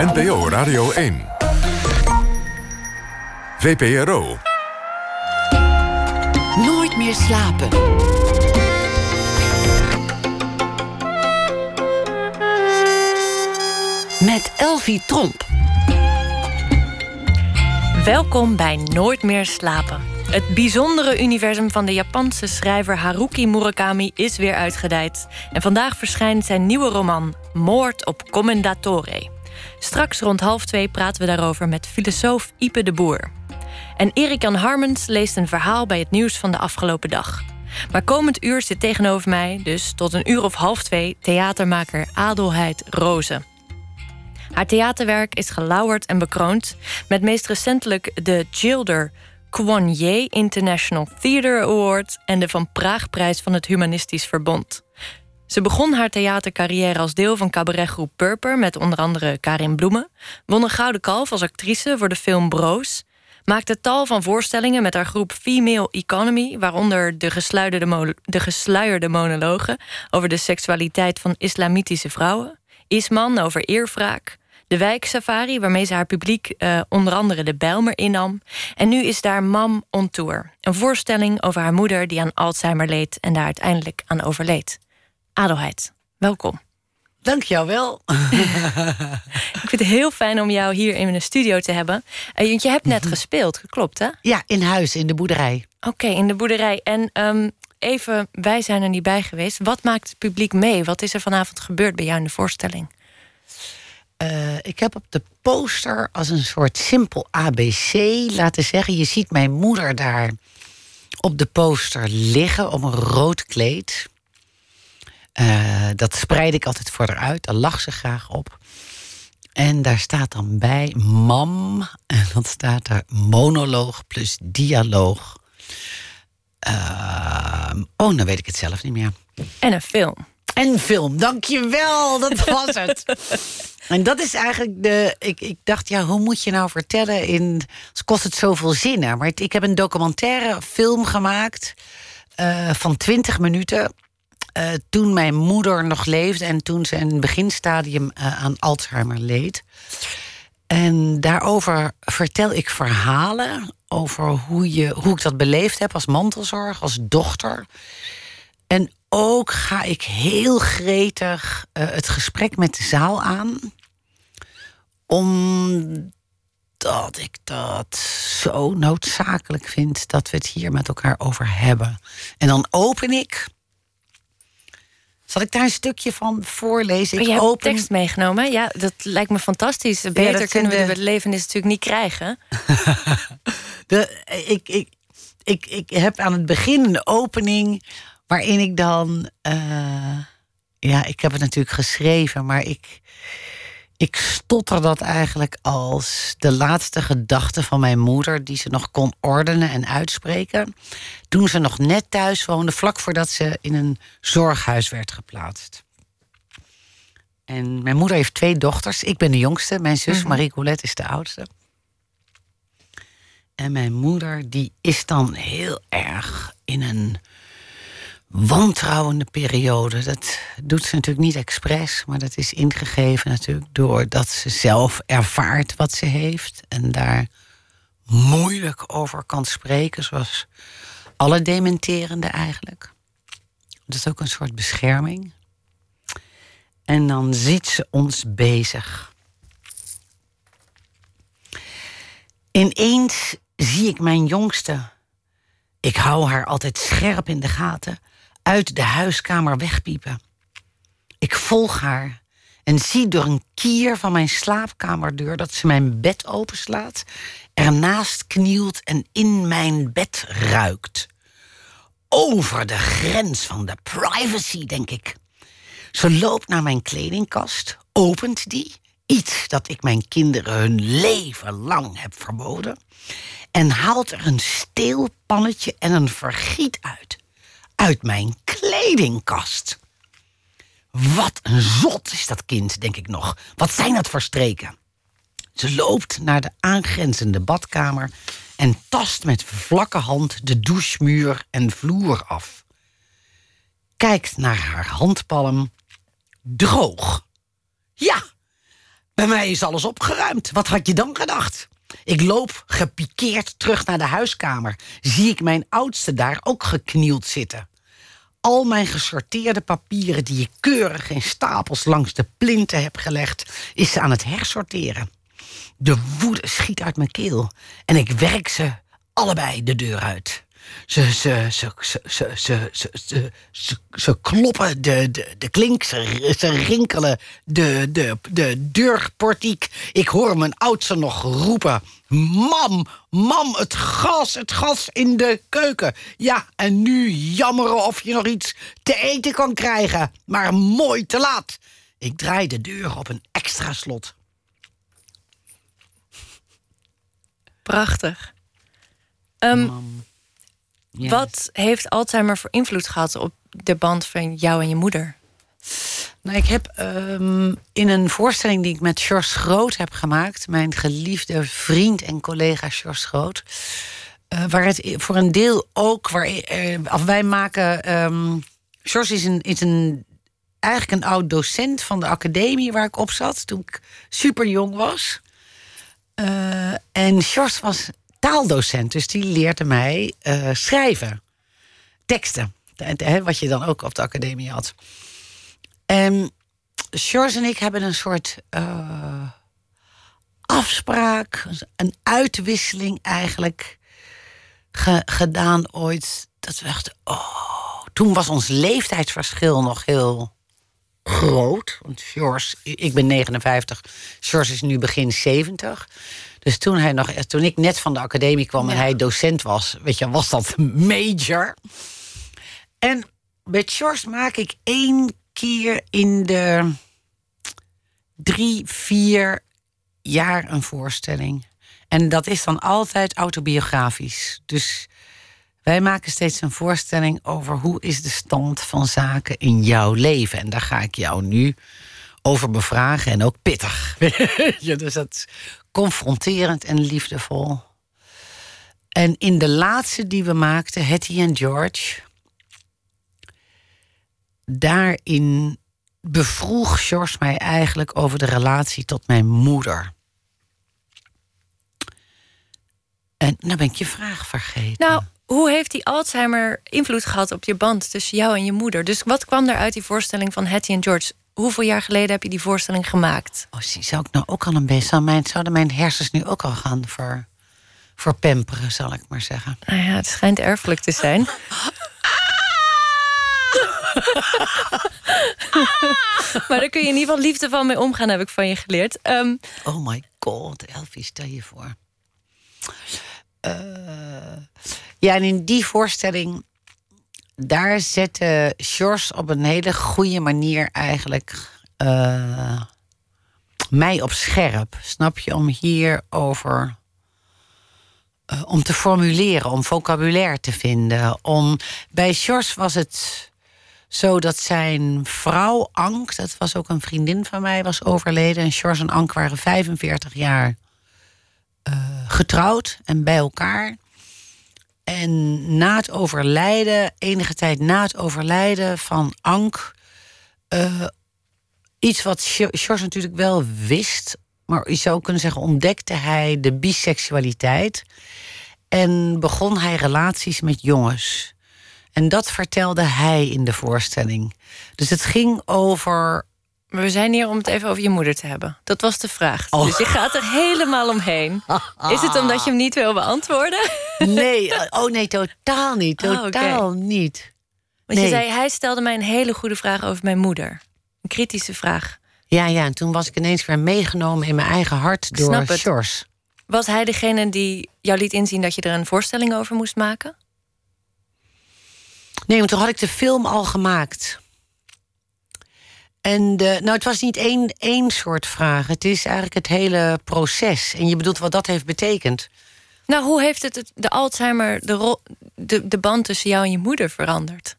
NPO Radio 1. VPRO. Nooit meer slapen. Met Elvie Tromp. Welkom bij Nooit meer slapen. Het bijzondere universum van de Japanse schrijver Haruki Murakami is weer uitgedijd. En vandaag verschijnt zijn nieuwe roman Moord op Commendatore. Straks rond half twee praten we daarover met filosoof Ipe de Boer. En Erik-Jan Harmens leest een verhaal bij het nieuws van de afgelopen dag. Maar komend uur zit tegenover mij, dus tot een uur of half twee, theatermaker Adelheid Rozen. Haar theaterwerk is gelauwerd en bekroond met meest recentelijk de Gilder Kwon International Theatre Award en de Van Praagprijs van het Humanistisch Verbond. Ze begon haar theatercarrière als deel van cabaretgroep Purper met onder andere Karin Bloemen, won een gouden kalf als actrice voor de film Broos, maakte tal van voorstellingen met haar groep Female Economy, waaronder de gesluierde, de gesluierde monologen over de seksualiteit van islamitische vrouwen, Isman over eerwraak, de wijksafari, waarmee ze haar publiek uh, onder andere de Bijlmer innam. En nu is daar Mam on Tour. Een voorstelling over haar moeder die aan Alzheimer leed en daar uiteindelijk aan overleed. Adelheid, welkom. Dank jou wel. Ik vind het heel fijn om jou hier in de studio te hebben. Want je hebt net mhm. gespeeld, klopt hè? Ja, in huis, in de boerderij. Oké, in de boerderij. En um, even, wij zijn er niet bij geweest. Wat maakt het publiek mee? Wat is er vanavond gebeurd bij jou in de voorstelling? Uh, ik heb op de poster als een soort simpel ABC laten zeggen. Je ziet mijn moeder daar op de poster liggen op een rood kleed. Uh, dat spreid ik altijd voor haar uit. Daar lag ze graag op. En daar staat dan bij mam. En dan staat er monoloog plus dialoog. Uh, oh, dan weet ik het zelf niet meer. En een film. En film, dankjewel, dat was het. en dat is eigenlijk de. Ik, ik dacht, ja, hoe moet je nou vertellen in. Kost het zoveel zinnen. Maar ik heb een documentaire film gemaakt uh, van 20 minuten. Uh, toen mijn moeder nog leefde en toen ze in het beginstadium uh, aan Alzheimer leed. En daarover vertel ik verhalen over hoe, je, hoe ik dat beleefd heb als mantelzorg, als dochter. En ook ga ik heel gretig uh, het gesprek met de zaal aan. Omdat ik dat zo noodzakelijk vind dat we het hier met elkaar over hebben. En dan open ik. Zal ik daar een stukje van voorlezen? Ik je hebt open... tekst meegenomen. Ja, dat lijkt me fantastisch. Beter kunnen we de... het leven is natuurlijk niet krijgen. de, ik, ik, ik, ik heb aan het begin een opening Waarin ik dan. Uh, ja, ik heb het natuurlijk geschreven, maar ik. Ik stotter dat eigenlijk als de laatste gedachte van mijn moeder, die ze nog kon ordenen en uitspreken. Toen ze nog net thuis woonde, vlak voordat ze in een zorghuis werd geplaatst. En mijn moeder heeft twee dochters. Ik ben de jongste. Mijn zus mhm. Marie Colette is de oudste. En mijn moeder, die is dan heel erg in een wantrouwende periode. Dat doet ze natuurlijk niet expres, maar dat is ingegeven natuurlijk doordat ze zelf ervaart wat ze heeft en daar moeilijk over kan spreken, zoals alle dementerende eigenlijk. Dat is ook een soort bescherming. En dan ziet ze ons bezig. Ineens zie ik mijn jongste. Ik hou haar altijd scherp in de gaten uit de huiskamer wegpiepen. Ik volg haar en zie door een kier van mijn slaapkamerdeur dat ze mijn bed openslaat, ernaast knielt en in mijn bed ruikt. Over de grens van de privacy, denk ik. Ze loopt naar mijn kledingkast, opent die, iets dat ik mijn kinderen hun leven lang heb verboden, en haalt er een steelpannetje en een vergiet uit uit mijn kledingkast. Wat een zot is dat kind, denk ik nog. Wat zijn dat voor streken? Ze loopt naar de aangrenzende badkamer en tast met vlakke hand de douchemuur en vloer af. Kijkt naar haar handpalm. Droog. Ja, Bij mij is alles opgeruimd. Wat had je dan gedacht? Ik loop gepikeerd terug naar de huiskamer. Zie ik mijn oudste daar ook geknield zitten. Al mijn gesorteerde papieren die ik keurig in stapels langs de plinten heb gelegd, is ze aan het hersorteren. De woede schiet uit mijn keel en ik werk ze allebei de deur uit. Ze, ze, ze, ze, ze, ze, ze, ze, ze, ze kloppen de, de, de klink, ze, ze rinkelen de, de, de deurportiek. Ik hoor mijn oudste nog roepen. Mam, mam, het gas, het gas in de keuken. Ja, en nu jammeren of je nog iets te eten kan krijgen. Maar mooi te laat. Ik draai de deur op een extra slot. Prachtig. Ehm, Mam. Wat heeft Alzheimer voor invloed gehad op de band van jou en je moeder? Nou, ik heb ehm, in een voorstelling die ik met George Groot heb gemaakt, mijn geliefde vriend en collega George Groot, eh, waar het voor een deel ook, waar, of wij maken. ehm George is een, is een eigenlijk een oud docent van de academie waar ik op zat toen ik super jong was. Eh, en George was taaldocent, dus die leerde mij eh, schrijven, teksten, wat je dan ook op de academie had. En George en ik hebben een soort eh, afspraak, een uitwisseling eigenlijk ge- gedaan ooit. Dat we dachten, oh, toen was ons leeftijdsverschil nog heel groot. Want George, ik ben 59, George is nu begin 70. Dus toen, hij nog, toen ik net van de academie kwam en hij docent was, weet je, was dat major. En met George maak ik één keer in de drie, vier jaar een voorstelling. En dat is dan altijd autobiografisch. Dus wij maken steeds een voorstelling over hoe is de stand van zaken in jouw leven. En daar ga ik jou nu over bevragen en ook pittig. ja, dus dat confronterend en liefdevol. En in de laatste die we maakten, Hetty en George, daarin bevroeg George mij eigenlijk over de relatie tot mijn moeder. En nou ben ik je vraag vergeten. Nou, hoe heeft die Alzheimer invloed gehad op je band tussen jou en je moeder? Dus wat kwam er uit die voorstelling van Hattie en George? Hoeveel jaar geleden heb je die voorstelling gemaakt? Oh, zie, zou ik nou ook al een beetje... zou mijn, zouden mijn hersens nu ook al gaan voor, voor pamperen, zal ik maar zeggen. Nou ja, het schijnt erfelijk te zijn. maar daar kun je in ieder geval liefdevol mee omgaan, heb ik van je geleerd. Ehm, Oh my god, Elfie, stel je voor. Eh, ja, en in die voorstelling... daar zette George op een hele goede manier eigenlijk... eh, mij op scherp, snap je? Om hierover... eh, om te formuleren, om vocabulaire te vinden. Om, bij George was het zo dat zijn vrouw Ank, dat was ook een vriendin van mij, was overleden. En George en Ank waren 45 jaar eh, getrouwd en bij elkaar. En na het overlijden, enige tijd na het overlijden van Ank, eh, iets wat George natuurlijk wel wist, maar je zou kunnen zeggen, ontdekte hij de biseksualiteit. En begon hij relaties met jongens. En dat vertelde hij in de voorstelling. Dus het ging over. Maar we zijn hier om het even over je moeder te hebben. Dat was de vraag. Oh. Dus je gaat er helemaal omheen. Is het omdat je hem niet wil beantwoorden? Nee, oh nee, totaal niet. Oh. Totaal niet. Want Nee. je zei, hij stelde mij een hele goede vraag over mijn moeder. Een kritische vraag. Ja, ja, en toen was ik ineens weer meegenomen in mijn eigen hart door. George. Was hij degene die jou liet inzien dat je er een voorstelling over moest maken? Nee, want toen had ik de film al gemaakt. En de, nou, het was niet één, één soort vraag. Het is eigenlijk het hele proces. En je bedoelt wat dat heeft betekend. Nou, hoe heeft het de Alzheimer de, rol, de, de band tussen jou en je moeder veranderd?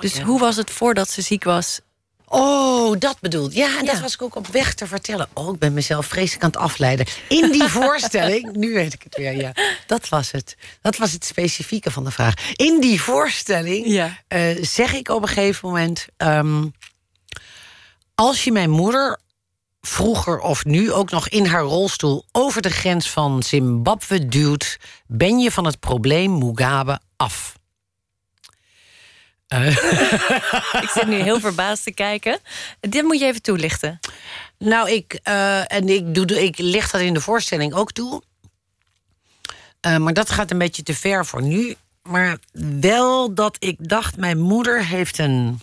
dus hoe was het voordat ze ziek was? Oh, dat bedoelt. Ja, en dat was ik ook op weg te vertellen. Oh, ik ben mezelf vreselijk aan het afleiden. In die voorstelling, nu weet ik het weer, ja. Dat was het. Dat was het specifieke van de vraag. In die voorstelling Ja. eh, zeg ik op een gegeven moment... ehm, als je mijn moeder vroeger of nu ook nog in haar rolstoel over de grens van Zimbabwe duwt, ben je van het probleem Mugabe af. Ik zit nu heel verbaasd te kijken. Dit moet je even toelichten. Nou, ik, uh, en ik, doe, ik leg dat in de voorstelling ook toe. Uh, maar dat gaat een beetje te ver voor nu. Maar wel dat ik dacht, mijn moeder heeft een.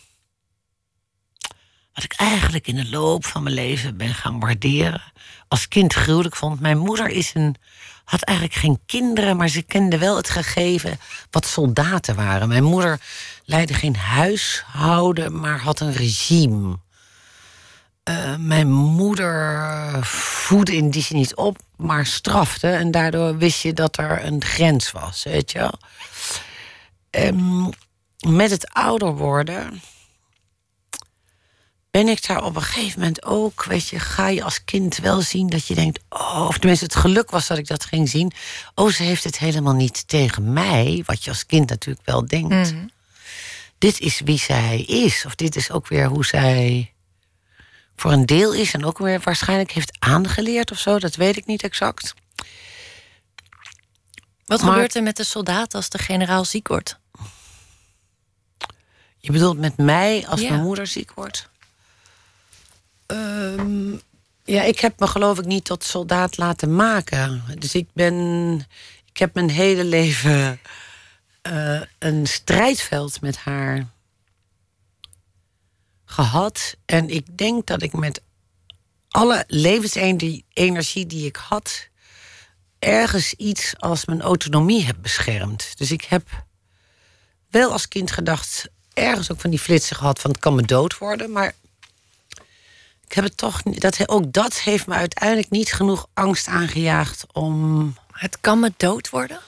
Wat ik eigenlijk in de loop van mijn leven ben gaan waarderen. Als kind gruwelijk vond. Mijn moeder is een, had eigenlijk geen kinderen, maar ze kende wel het gegeven wat soldaten waren. Mijn moeder leidde geen huishouden, maar had een regime. Uh, mijn moeder voedde in die niet op, maar strafte. En daardoor wist je dat er een grens was, weet je wel. Um, met het ouder worden ben ik daar op een gegeven moment ook, weet je, ga je als kind wel zien dat je denkt, oh, of tenminste het geluk was dat ik dat ging zien. Oh, ze heeft het helemaal niet tegen mij, wat je als kind natuurlijk wel denkt. Mm. Dit is wie zij is, of dit is ook weer hoe zij voor een deel is en ook weer waarschijnlijk heeft aangeleerd of zo, dat weet ik niet exact. Wat gebeurt er met de soldaat als de generaal ziek wordt? Je bedoelt met mij als mijn moeder ziek wordt? Um, ja, ik heb me geloof ik niet tot soldaat laten maken. Dus ik ben. Ik heb mijn hele leven uh, een strijdveld met haar gehad. En ik denk dat ik met alle levensenergie die ik had, ergens iets als mijn autonomie heb beschermd. Dus ik heb wel als kind gedacht, ergens ook van die flitsen gehad van het kan me dood worden, maar ik heb het toch dat ook dat heeft me uiteindelijk niet genoeg angst aangejaagd om. Het kan me dood worden.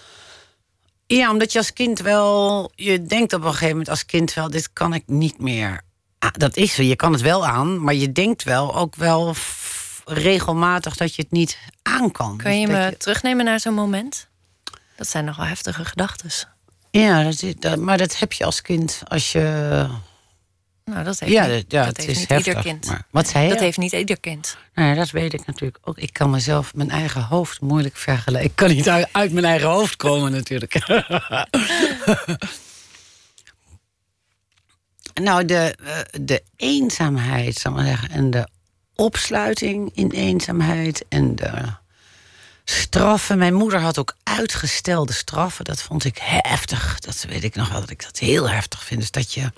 Ja, omdat je als kind wel, je denkt op een gegeven moment als kind wel, dit kan ik niet meer. Ah, dat is zo, je kan het wel aan, maar je denkt wel ook wel regelmatig dat je het niet aan kan. Kun je me terugnemen naar zo'n moment? Dat zijn nogal heftige gedachten. Ja, dat is, dat, maar dat heb je als kind als je. Nou, dat heeft, ja, niet, ja, dat heeft niet heftig, ieder kind. wat zei je? Dat heeft niet ieder kind. Nee, dat weet ik natuurlijk ook. Ik kan mezelf, mijn eigen hoofd moeilijk vergelijken. Ik kan niet uit, uit mijn eigen hoofd komen natuurlijk. nou, de, eh, de eenzaamheid, zal ik maar zeggen, en de opsluiting in eenzaamheid en de straffen. Mijn moeder had ook uitgestelde straffen. Dat vond ik heftig. Dat weet ik nog wel, dat ik dat heel heftig vind. Dus dat je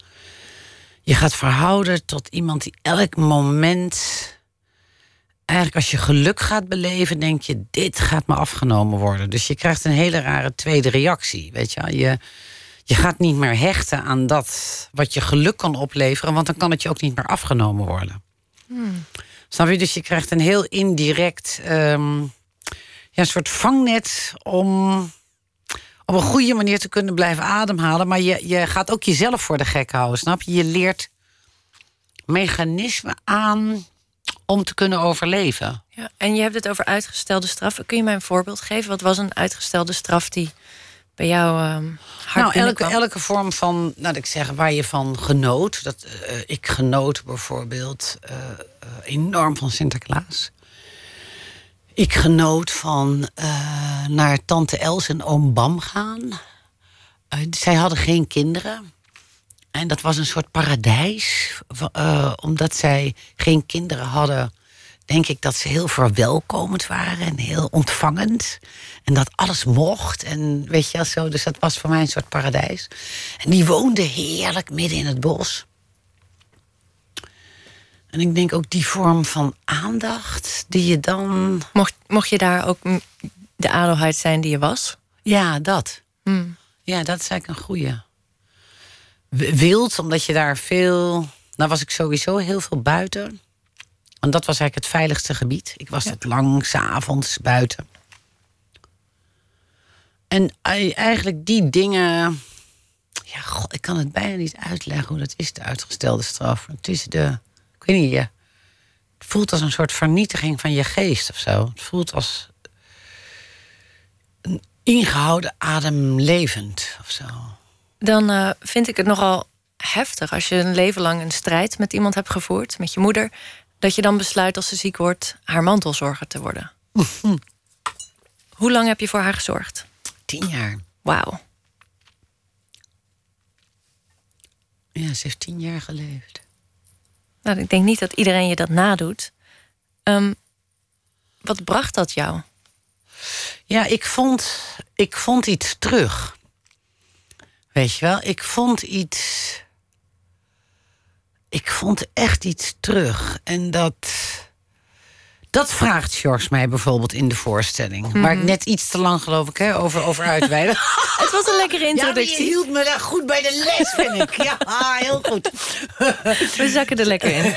je gaat verhouden tot iemand die elk moment. Eigenlijk als je geluk gaat beleven, denk je: dit gaat me afgenomen worden. Dus je krijgt een hele rare tweede reactie. Weet je, je, je gaat niet meer hechten aan dat wat je geluk kan opleveren, want dan kan het je ook niet meer afgenomen worden. Hmm. Snap je? Dus je krijgt een heel indirect um, ja, een soort vangnet om op een goede manier te kunnen blijven ademhalen. Maar je, je gaat ook jezelf voor de gek houden, snap je? Je leert mechanismen aan om te kunnen overleven. Ja, en je hebt het over uitgestelde straffen. Kun je mij een voorbeeld geven? Wat was een uitgestelde straf die bij jou um, hard Nou, elke, elke vorm van, laat ik zeggen, waar je van genoot. Dat, uh, ik genoot bijvoorbeeld uh, uh, enorm van Sinterklaas. Ik genoot van uh, naar tante Els en oom Bam gaan. Uh, zij hadden geen kinderen. En dat was een soort paradijs. Uh, omdat zij geen kinderen hadden, denk ik dat ze heel verwelkomend waren en heel ontvangend. En dat alles mocht. En weet je wel zo. Dus dat was voor mij een soort paradijs. En die woonde heerlijk midden in het bos. En ik denk ook die vorm van aandacht die je dan. Mocht, mocht je daar ook de adelheid zijn die je was? Ja, dat. Hmm. Ja, dat is eigenlijk een goeie. Wild, omdat je daar veel. Nou, was ik sowieso heel veel buiten. Want dat was eigenlijk het veiligste gebied. Ik was ja. het lang, s'avonds buiten. En eigenlijk die dingen. Ja, god, ik kan het bijna niet uitleggen hoe dat is, de uitgestelde straf. Het is de ik weet niet, je, het voelt als een soort vernietiging van je geest of zo. Het voelt als een ingehouden adem levend of zo. Dan uh, vind ik het nogal heftig als je een leven lang een strijd met iemand hebt gevoerd, met je moeder. dat je dan besluit als ze ziek wordt haar mantelzorger te worden. Hoe lang heb je voor haar gezorgd? Tien jaar. Wauw. Ja, ze heeft tien jaar geleefd. Nou, ik denk niet dat iedereen je dat nadoet. Ehm, wat bracht dat jou? Ja, ik vond, ik vond iets terug. Weet je wel, ik vond iets. Ik vond echt iets terug. En dat. Dat vraagt George mij bijvoorbeeld in de voorstelling. Waar ik net iets te lang, geloof ik, hè, over, over uitweiden. Het was een lekkere Ja, maar je introductie. hield me daar goed bij de les, vind ik. Ja, heel goed. We zakken er lekker in.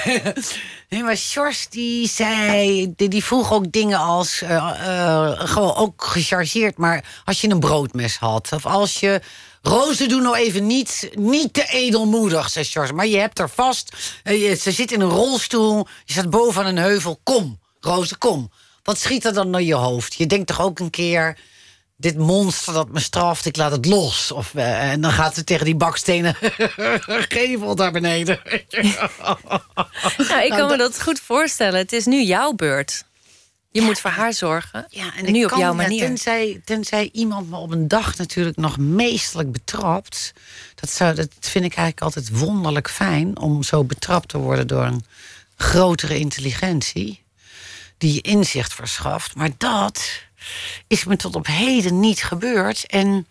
Nee, maar Sjors die zei, die, die vroeg ook dingen als, eh, eh, gewoon ook gechargeerd, maar als je een broodmes had, of als je, Roze, doe nou even niet, niet te edelmoedig, zei Sjors, maar je hebt er vast, eh, ze zit in een rolstoel, je staat boven een heuvel, kom, Roze, kom. Wat schiet er dan naar je hoofd? Je denkt toch ook een keer, dit monster dat me straft, ik laat het los. Of, eh, en dan gaat ze tegen die bakstenen gevel daar beneden. Nou, ik kan me dat goed voorstellen. Het is nu jouw beurt. Je moet voor haar zorgen. Ja, en ik nu op kan- jouw ja, manier. tenzij, tenzij iemand me op een dag natuurlijk nog meestelijk betrapt. Dat, zou, dat vind ik eigenlijk altijd wonderlijk fijn om zo betrapt te worden door een grotere intelligentie. Die je inzicht verschaft. Maar dat is me tot op heden niet gebeurd. En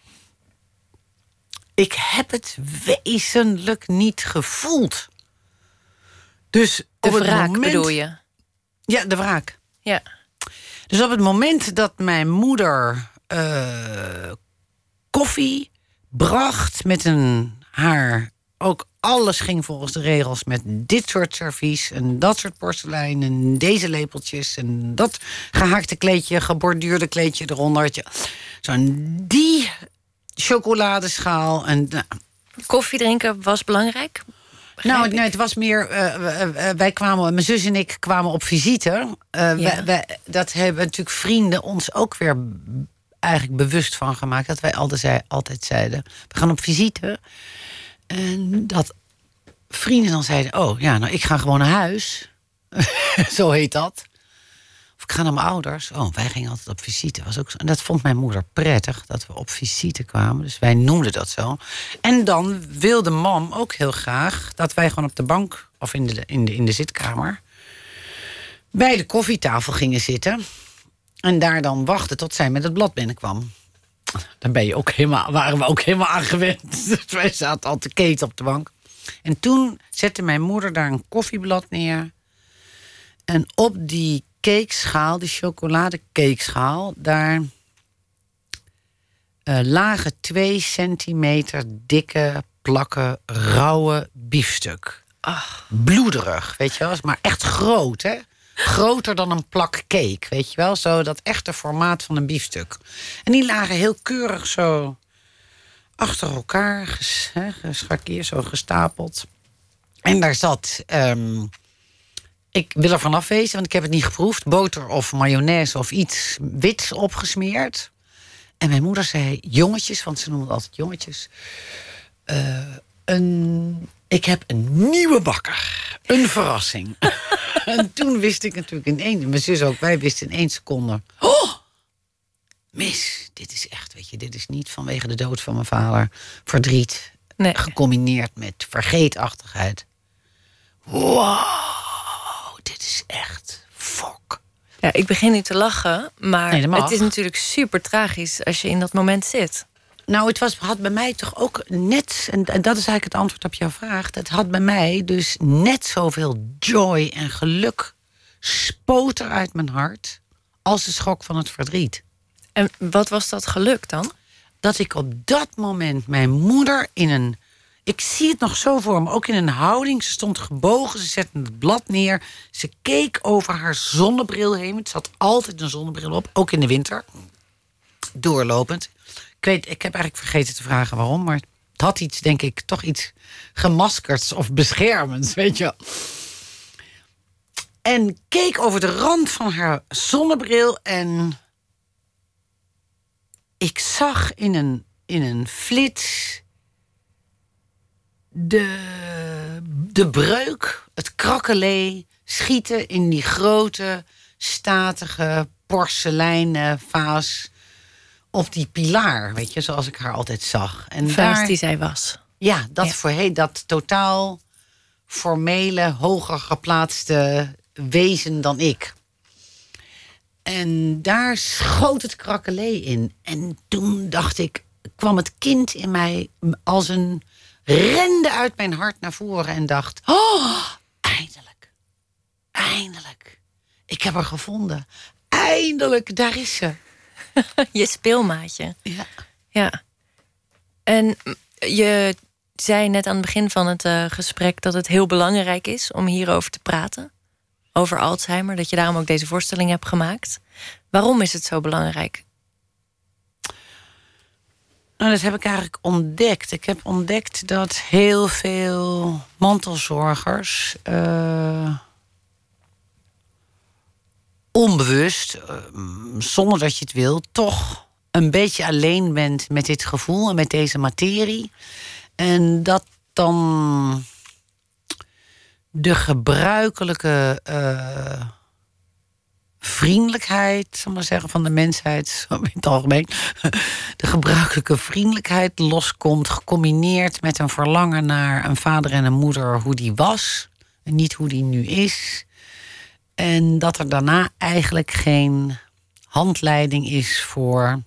ik heb het wezenlijk niet gevoeld. Dus De op het wraak moment, bedoel je? Ja, de wraak. Ja. Dus op het moment dat mijn moeder eh, koffie bracht met een haar. Ook alles ging volgens de regels met dit soort servies en dat soort porselein en deze lepeltjes en dat gehaakte kleedje, geborduurde kleedje eronder. Zo'n die chocoladeschaal en nou, Koffie drinken was belangrijk? nou, nee, het was meer. eh, eh, eh, wij kwamen, mijn zus en ik kwamen op visite. Ja. wij- wij- dat hebben natuurlijk vrienden ons ook weer eigenlijk bewust van gemaakt. Dat wij altijd zeiden: we gaan op visite. En dat vrienden dan zeiden: oh ja, nou ik ga gewoon naar huis. Zo heet dat. Of ik ga naar mijn ouders. Oh, wij gingen altijd op visite. Was ook. En dat vond mijn moeder prettig, dat we op visite kwamen. Dus wij noemden dat zo. En dan wilde mam ook heel graag dat wij gewoon op de bank... of in de, in de, in de zitkamer... bij de koffietafel gingen zitten. En daar dan wachten tot zij met het blad binnenkwam. Dan ben je ook helemaal, waren we ook helemaal aan gewend. Dus wij zaten al te keten op de bank. En toen zette mijn moeder daar een koffieblad neer... En op die cakeschaal, die chocoladekeekschaal, daar eh, lagen twee centimeter dikke plakken rauwe biefstuk. Bloederig, weet je wel, maar echt groot, hè? Groter dan een plak cake, weet je wel? Zo dat echte formaat van een biefstuk. En die lagen heel keurig zo achter elkaar, ges, zo gestapeld. En daar zat ehm, ik wil er vanaf wezen, want ik heb het niet geproefd. Boter of mayonaise of iets wits opgesmeerd. En mijn moeder zei, jongetjes, want ze noemde altijd jongetjes. eh, een, ik heb een nieuwe bakker. Een verrassing. en toen wist ik natuurlijk in één... Mijn zus ook, wij wisten in één seconde... Oh, mis, dit is echt, weet je... Dit is niet vanwege de dood van mijn vader. Verdriet, Nee. gecombineerd met vergeetachtigheid. Wow, dit is echt fok. Ja, ik begin nu te lachen, maar Nee, het is natuurlijk super tragisch als je in dat moment zit. Nou, het was, had bij mij toch ook net, en, en dat is eigenlijk het antwoord op jouw vraag. Het had bij mij dus net zoveel joy en geluk spoot er uit mijn hart als de schok van het verdriet. En wat was dat geluk dan? Dat ik op dat moment mijn moeder in een. Ik zie het nog zo voor me, ook in een houding. Ze stond gebogen, ze zette het blad neer. Ze keek over haar zonnebril heen. Het zat altijd een zonnebril op, ook in de winter. Doorlopend. Ik, weet, ik heb eigenlijk vergeten te vragen waarom, maar het had iets, denk ik, toch iets gemaskerds of beschermends, weet je wel. En keek over de rand van haar zonnebril en ik zag in een, in een flits de, de breuk, het krakkelee, schieten in die grote, statige porseleinen vaas op die pilaar, weet je, zoals ik haar altijd zag. En vaas die zij was. Ja, dat, Voor, dat totaal formele, hoger geplaatste wezen dan ik. En daar schoot het krakkelee in. En toen dacht ik, kwam het kind in mij als een rende uit mijn hart naar voren en dacht: Oh, eindelijk. Eindelijk. Ik heb haar gevonden. Eindelijk, daar is ze. je speelmaatje. Ja. Ja. En je zei net aan het begin van het uh, gesprek dat het heel belangrijk is om hierover te praten. Over Alzheimer, dat je daarom ook deze voorstelling hebt gemaakt. Waarom is het zo belangrijk? Nou, dat heb ik eigenlijk ontdekt. Ik heb ontdekt dat heel veel mantelzorgers uh, onbewust, uh, zonder dat je het wil, toch een beetje alleen bent met dit gevoel en met deze materie. En dat dan de gebruikelijke uh, vriendelijkheid, zal maar zeggen, van de mensheid, in het algemeen, de gebruikelijke vriendelijkheid loskomt, gecombineerd met een verlangen naar een vader en een moeder, hoe die was en niet hoe die nu is. En dat er daarna eigenlijk geen handleiding is voor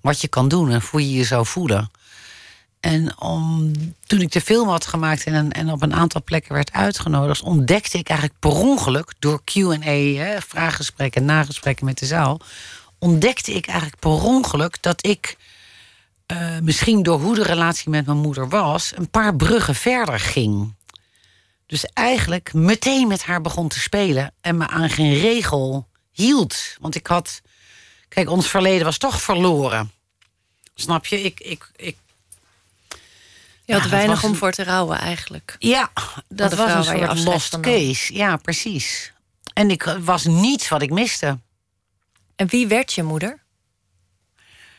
wat je kan doen en hoe je je zou voelen. En om, toen ik de film had gemaakt en, en op een aantal plekken werd uitgenodigd, ontdekte ik eigenlijk per ongeluk door QA, vraaggesprekken, nagesprekken met de zaal, ontdekte ik eigenlijk per ongeluk dat ik, uh, misschien door hoe de relatie met mijn moeder was, een paar bruggen verder ging. Dus eigenlijk meteen met haar begon te spelen en me aan geen regel hield. Want ik had, kijk, ons verleden was toch verloren. Snap je? Ik, ik, ik je had weinig om voor te rouwen eigenlijk. Ja, dat was een soort lost case. Ja, precies. En ik was niets wat ik miste. En wie werd je moeder?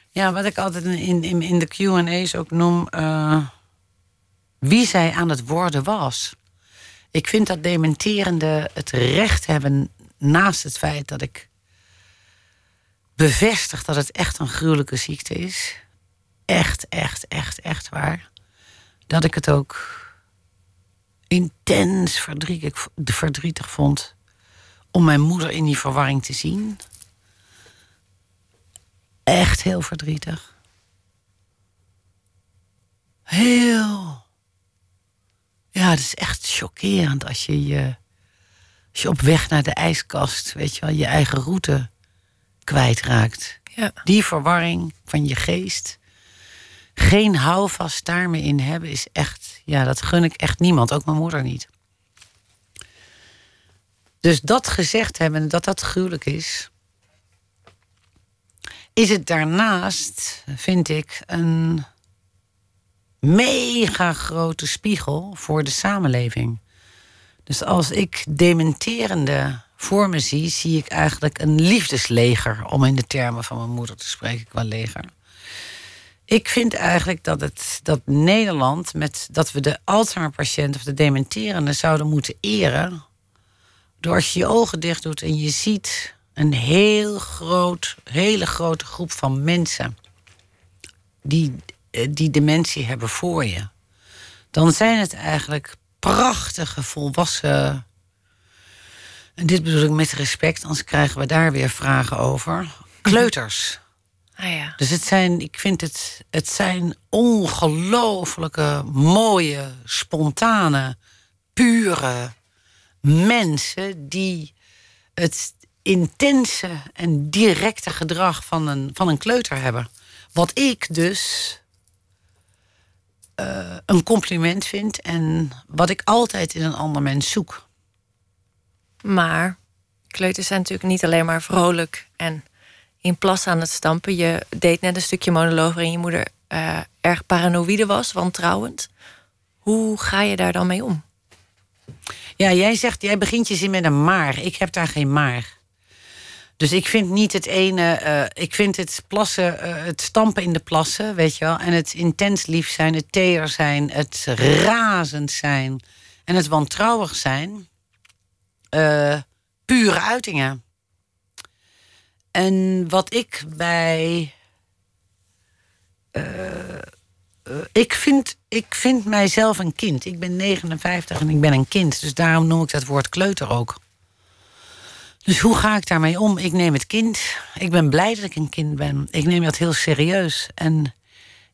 Ja, wat ik altijd in, in, in de QA's ook noem. Uh, wie zij aan het worden was. Ik vind dat dementerende het recht hebben, naast het feit dat ik bevestig dat het echt een gruwelijke ziekte is. Echt, echt, echt, echt waar dat ik het ook intens verdrietig, verdrietig vond om mijn moeder in die verwarring te zien. Echt heel verdrietig. Heel. Ja, het is echt chockerend als je, je, als je op weg naar de ijskast, weet je wel, je eigen route kwijtraakt. Ja. Die verwarring van je geest geen houvast daarmee in hebben, is echt, ja, dat gun ik echt niemand, ook mijn moeder niet. Dus dat gezegd hebben, dat dat gruwelijk is, is het daarnaast, vind ik, een mega grote spiegel voor de samenleving. Dus als ik dementerende voor me zie, zie ik eigenlijk een liefdesleger, om in de termen van mijn moeder te spreken qua leger. Ik vind eigenlijk dat, het, dat Nederland, met, dat we de Alzheimer-patiënt of de dementerende zouden moeten eren. Door als je je ogen dicht doet en je ziet een heel groot, hele grote groep van mensen die, die dementie hebben voor je. Dan zijn het eigenlijk prachtige volwassen. En dit bedoel ik met respect, anders krijgen we daar weer vragen over. Kleuters. Ah, ja. Dus het zijn, ik vind het, het zijn ongelooflijke, mooie, spontane, pure mensen die het intense en directe gedrag van een, van een kleuter hebben. Wat ik dus uh, een compliment vind en wat ik altijd in een ander mens zoek. Maar kleuters zijn natuurlijk niet alleen maar vrolijk en in plas aan het stampen. Je deed net een stukje monoloog waarin je moeder uh, erg paranoïde was, wantrouwend. Hoe ga je daar dan mee om? Ja, jij zegt, jij begint je zin met een maar. Ik heb daar geen maar. Dus ik vind niet het ene. Uh, ik vind het plassen, uh, het stampen in de plassen, weet je wel. En het intens lief zijn, het teer zijn, het razend zijn en het wantrouwig zijn. eh, pure uitingen. En wat ik bij. eh, eh, ik, vind, ik vind mijzelf een kind. Ik ben 59 en ik ben een kind. Dus daarom noem ik dat woord kleuter ook. Dus hoe ga ik daarmee om? Ik neem het kind. Ik ben blij dat ik een kind ben. Ik neem dat heel serieus. En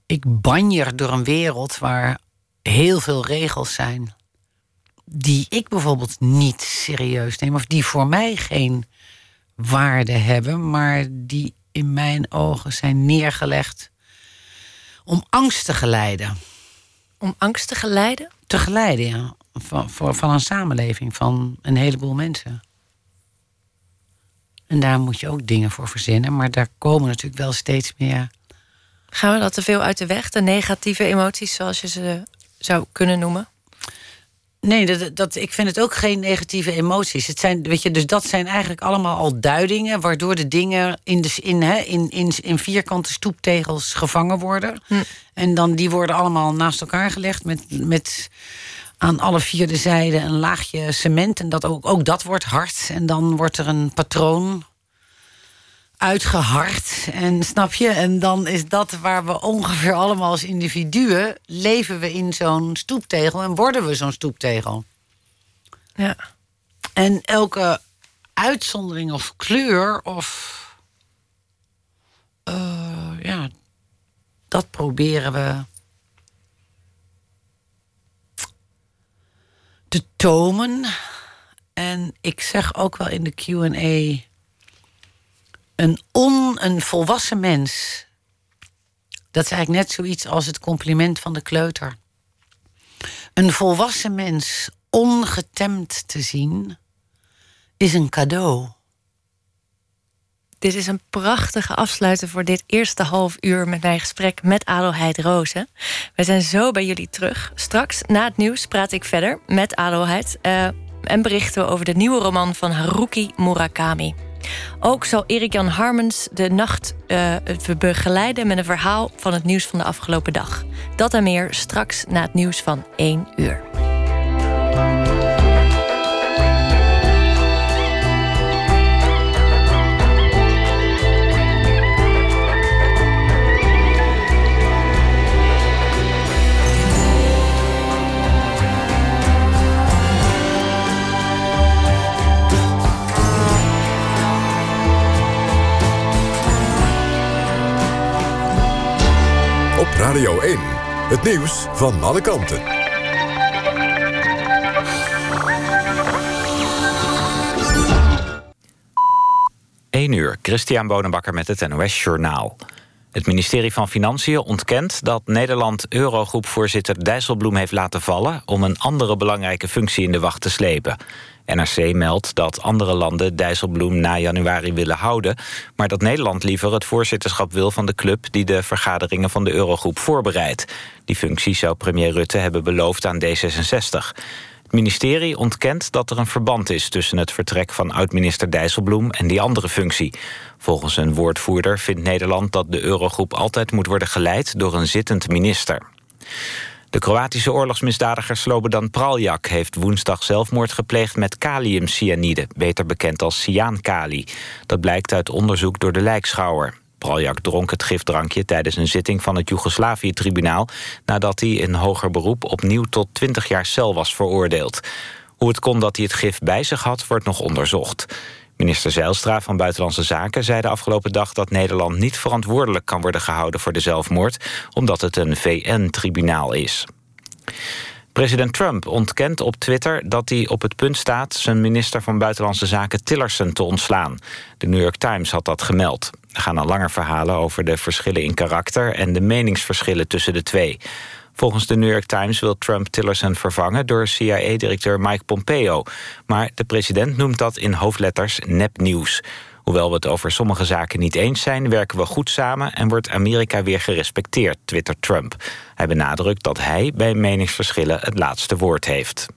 ik banjer door een wereld waar heel veel regels zijn. Die ik bijvoorbeeld niet serieus neem. Of die voor mij geen waarde hebben. Maar die in mijn ogen zijn neergelegd om angst te geleiden. Om angst te geleiden? Te geleiden, ja. Van, voor, van een samenleving, van een heleboel mensen. En daar moet je ook dingen voor verzinnen. Maar daar komen natuurlijk wel steeds meer. Gaan we dat te veel uit de weg? De negatieve emoties, zoals je ze zou kunnen noemen? Nee, dat, dat, ik vind het ook geen negatieve emoties. Het zijn, weet je, dus dat zijn eigenlijk allemaal al duidingen... waardoor de dingen in, de, in, hè, in, in, in vierkante stoeptegels gevangen worden. Hm. En dan die worden allemaal naast elkaar gelegd... met, met aan alle vier de zijden een laagje cement. En dat ook, ook dat wordt hard. En dan wordt er een patroon uitgehard. En snap je? En dan is dat waar we ongeveer allemaal als individuen... leven we in zo'n stoeptegel en worden we zo'n stoeptegel. Ja. En elke uitzondering of kleur of... eh, ja, dat proberen we te tomen. En ik zeg ook wel in de Q&A... Een, on, een volwassen mens... dat is eigenlijk net zoiets als het compliment van de kleuter. Een volwassen mens ongetemd te zien... is een cadeau. Dit is een prachtige afsluiter voor dit eerste half uur met mijn gesprek met Adelheid Rozen. We zijn zo bij jullie terug. Straks na het nieuws praat ik verder met Adelheid eh, en berichten we over de nieuwe roman van Haruki Murakami. Ook zal Erik-Jan Harmens de nacht eh, begeleiden met een verhaal van het nieuws van de afgelopen dag. Dat en meer straks na het nieuws van 1 uur. Nieuws van alle kanten. 1 uur, Christian Bonenbakker met het NOS Journaal. Het ministerie van Financiën ontkent dat Nederland Eurogroepvoorzitter Dijsselbloem heeft laten vallen om een andere belangrijke functie in de wacht te slepen. NRC meldt dat andere landen Dijsselbloem na januari willen houden, maar dat Nederland liever het voorzitterschap wil van de club die de vergaderingen van de Eurogroep voorbereidt. Die functie zou premier Rutte hebben beloofd aan D66. Het ministerie ontkent dat er een verband is tussen het vertrek van oud-minister Dijsselbloem en die andere functie. Volgens een woordvoerder vindt Nederland dat de Eurogroep altijd moet worden geleid door een zittend minister. De Kroatische oorlogsmisdadiger Slobodan Praljak heeft woensdag zelfmoord gepleegd met kaliumcyanide, beter bekend als cyaankali. Dat blijkt uit onderzoek door de lijkschouwer. Praljak dronk het gifdrankje tijdens een zitting van het Joegoslavië-tribunaal... nadat hij in hoger beroep opnieuw tot 20 jaar cel was veroordeeld. Hoe het kon dat hij het gif bij zich had, wordt nog onderzocht. Minister Zijlstra van Buitenlandse Zaken zei de afgelopen dag... dat Nederland niet verantwoordelijk kan worden gehouden voor de zelfmoord... omdat het een VN-tribunaal is. President Trump ontkent op Twitter dat hij op het punt staat... zijn minister van Buitenlandse Zaken Tillerson te ontslaan. De New York Times had dat gemeld. Er gaan al langer verhalen over de verschillen in karakter... en de meningsverschillen tussen de twee. Volgens de New York Times wil Trump Tillerson vervangen... door CIA-directeur Mike Pompeo. Maar de president noemt dat in hoofdletters nepnieuws. Hoewel we het over sommige zaken niet eens zijn... werken we goed samen en wordt Amerika weer gerespecteerd, twittert Trump. Hij benadrukt dat hij bij meningsverschillen het laatste woord heeft.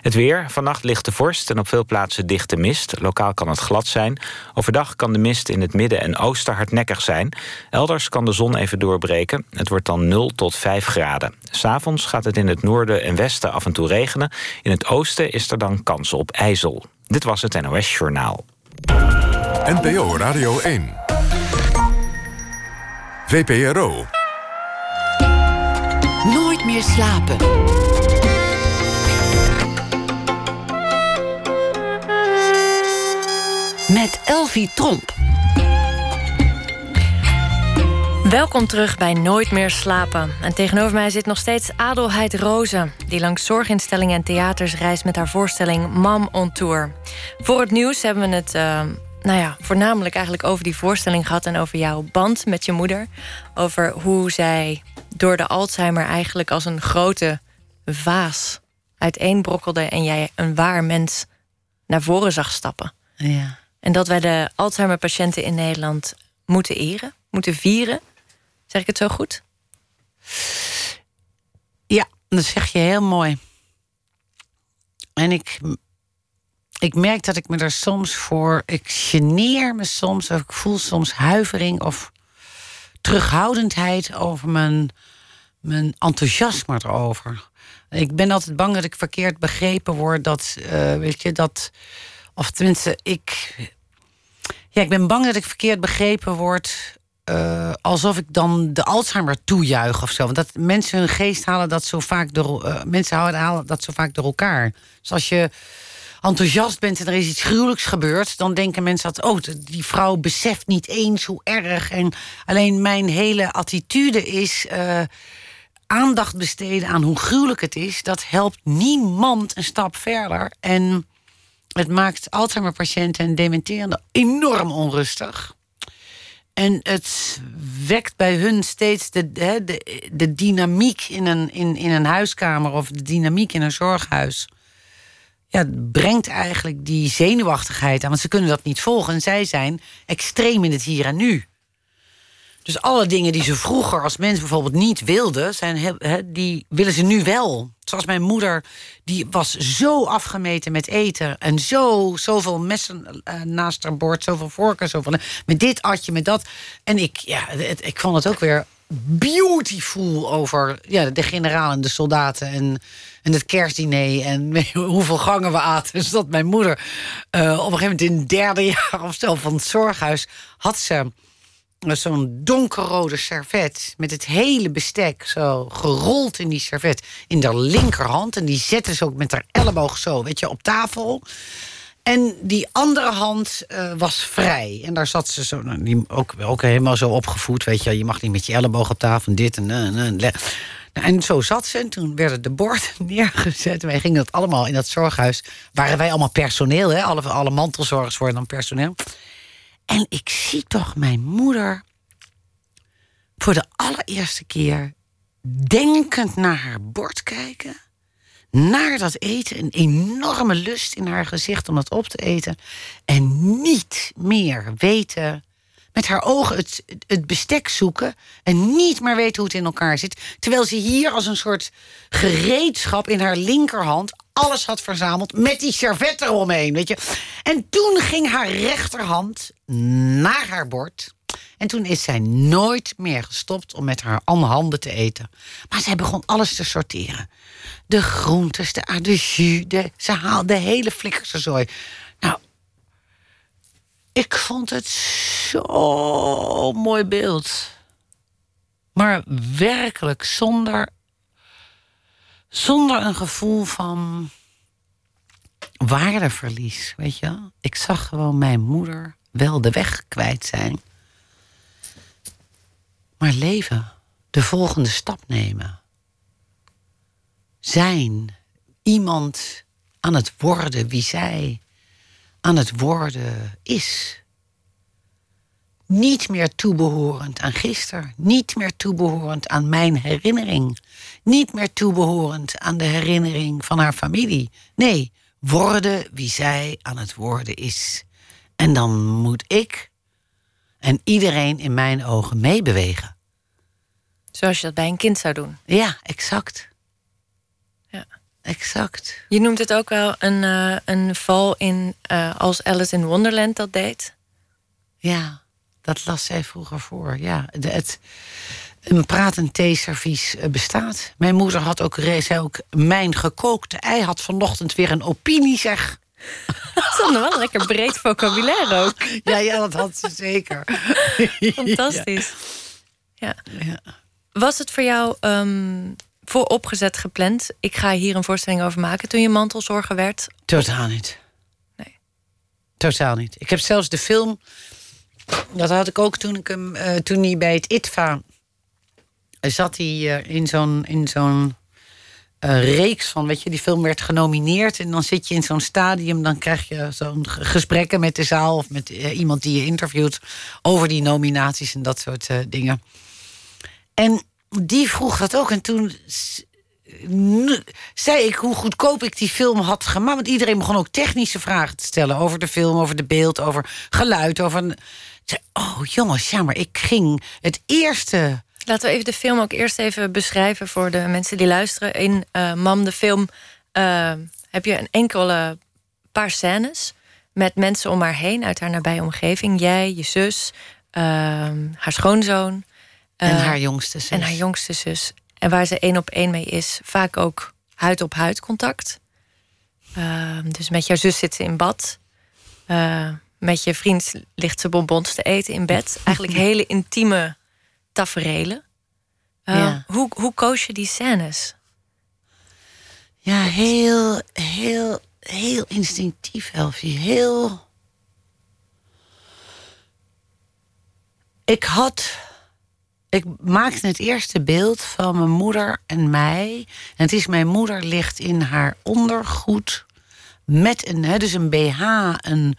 Het weer. Vannacht ligt de vorst en op veel plaatsen dichte mist. Lokaal kan het glad zijn. Overdag kan de mist in het midden en oosten hardnekkig zijn. Elders kan de zon even doorbreken. Het wordt dan 0 tot 5 graden. S'avonds gaat het in het noorden en westen af en toe regenen. In het oosten is er dan kans op ijzel. Dit was het NOS Journaal. NPO Radio 1. VPRO. Nooit meer slapen. Met Elvie Tromp. Welkom terug bij Nooit meer slapen. En tegenover mij zit nog steeds Adelheid Rozen... die langs zorginstellingen en theaters reist met haar voorstelling Mam on Tour. Voor het nieuws hebben we het uh, nou ja, voornamelijk eigenlijk over die voorstelling gehad... en over jouw band met je moeder. Over hoe zij door de Alzheimer eigenlijk als een grote vaas uiteenbrokkelde... en jij een waar mens naar voren zag stappen. Ja. En dat wij de Alzheimer-patiënten in Nederland moeten eren, moeten vieren. Zeg ik het zo goed? Ja, dat zeg je heel mooi. En ik, ik merk dat ik me er soms voor. Ik geneer me soms, of ik voel soms huivering of terughoudendheid over mijn, mijn enthousiasme erover. Ik ben altijd bang dat ik verkeerd begrepen word. Dat, uh, weet je, dat. Of tenminste, ik. Ja, ik ben bang dat ik verkeerd begrepen word. Uh, alsof ik dan de Alzheimer toejuich of zo. Want dat mensen hun geest halen dat zo vaak door. Uh, mensen halen dat zo vaak door elkaar. Dus als je enthousiast bent en er is iets gruwelijks gebeurd, dan denken mensen dat, oh, die vrouw beseft niet eens hoe erg. En alleen mijn hele attitude is. Uh, aandacht besteden aan hoe gruwelijk het is, dat helpt niemand een stap verder. En het maakt Alzheimer-patiënten en dementerenden enorm onrustig. En het wekt bij hun steeds de, de, de, dynamiek in een, in, in een huiskamer of de dynamiek in een zorghuis. Ja, het brengt eigenlijk die zenuwachtigheid aan, want ze kunnen dat niet volgen. En zij zijn extreem in het hier en nu. Dus alle dingen die ze vroeger als mens bijvoorbeeld niet wilden, zijn, die willen ze nu wel. Zoals mijn moeder, die was zo afgemeten met eten. En zo, zoveel messen uh, naast haar bord, zoveel vorken, zoveel. Met dit atje, met dat. En ik, ja, ik vond het ook weer beautiful over ja, de generaal en de soldaten. En, en het kerstdiner en hoeveel gangen we aten. Dus dat mijn moeder uh, op een gegeven moment in het derde jaar of zo van het zorghuis had ze zo'n donkerrode servet met het hele bestek zo gerold in die servet in de linkerhand. En die zette ze ook met haar elleboog zo, weet je, op tafel. En die andere hand uh, was vrij. En daar zat ze zo, nou, die, ook, ook helemaal zo opgevoed, weet je. Je mag niet met je elleboog op tafel en dit en... Uh, en, en zo zat ze en toen werden de borden neergezet. Wij gingen dat allemaal in dat zorghuis. Waren wij allemaal personeel, hè? Alle, alle mantelzorgers worden dan personeel. En ik zie toch mijn moeder voor de allereerste keer denkend naar haar bord kijken. Naar dat eten, een enorme lust in haar gezicht om dat op te eten. En niet meer weten, met haar ogen het, het bestek zoeken. En niet meer weten hoe het in elkaar zit. Terwijl ze hier als een soort gereedschap in haar linkerhand alles had verzameld met die servet eromheen, weet je. En toen ging haar rechterhand naar haar bord. En toen is zij nooit meer gestopt om met haar handen te eten. Maar zij begon alles te sorteren. De groentes, de, de jus, de, ze haalde de hele flikkerse zooi. Nou, ik vond het zo'n mooi beeld. Maar werkelijk zonder zonder een gevoel van waardeverlies, weet je. Ik zag gewoon mijn moeder wel de weg kwijt zijn. Maar leven, de volgende stap nemen. Zijn iemand aan het worden wie zij aan het worden is. Niet meer toebehorend aan gisteren, niet meer toebehorend aan mijn herinnering, niet meer toebehorend aan de herinnering van haar familie. Nee, worden wie zij aan het worden is. En dan moet ik en iedereen in mijn ogen meebewegen. Zoals je dat bij een kind zou doen. Ja, exact. Ja. exact. Je noemt het ook wel een, eh, een val in eh, als Alice in Wonderland dat deed. Ja, dat las zij vroeger voor. Ja, de, het, een pratend theeservies eh, bestaat. Mijn moeder had ook, zei ook, mijn gekookte ei had vanochtend weer een opinie, zeg. Dat is wel een lekker breed vocabulaire ook. Ja, ja, dat had ze zeker. Fantastisch. Ja. Ja. Was het voor jou ehm, vooropgezet gepland? Ik ga hier een voorstelling over maken toen je mantelzorger werd. Totaal niet. Nee. Totaal niet. Ik heb zelfs de film. Dat had ik ook toen ik hem. eh, toen hij bij het ITVA. Zat hij eh, in zo'n. In zo'n eh, reeks van, weet je, die film werd genomineerd. En dan zit je in zo'n stadium, dan krijg je zo'n ge- gesprekken met de zaal of met eh, iemand die je interviewt over die nominaties en dat soort dingen. En die vroeg dat ook. En toen zei ik hoe goedkoop ik die film had gemaakt. Want iedereen begon ook technische vragen te stellen over de film, over de beeld, over geluid. Over een... Oh jongens, ja, maar ik ging het eerste. Laten we even de film ook eerst even beschrijven voor de mensen die luisteren. In eh, Mam, de film, eh, heb je een enkele paar scènes met mensen om haar heen uit haar nabije omgeving. Jij, je zus, ehm, haar schoonzoon. En eh, haar jongste zus. En haar jongste zus. En waar ze één op één mee is, vaak ook huid op huid contact. Ehm, dus met jouw zus zit ze in bad. Eh, met je vriend ligt ze bonbons te eten in bed. Eigenlijk hele intieme taferelen. Eh, Ja. hoe, hoe koos je die scènes? Ja, heel, heel, heel instinctief, Elfie. Heel. Ik had. Ik maakte het eerste beeld van mijn moeder en mij. En het is mijn moeder ligt in haar ondergoed. Met een, hè, dus een BH, een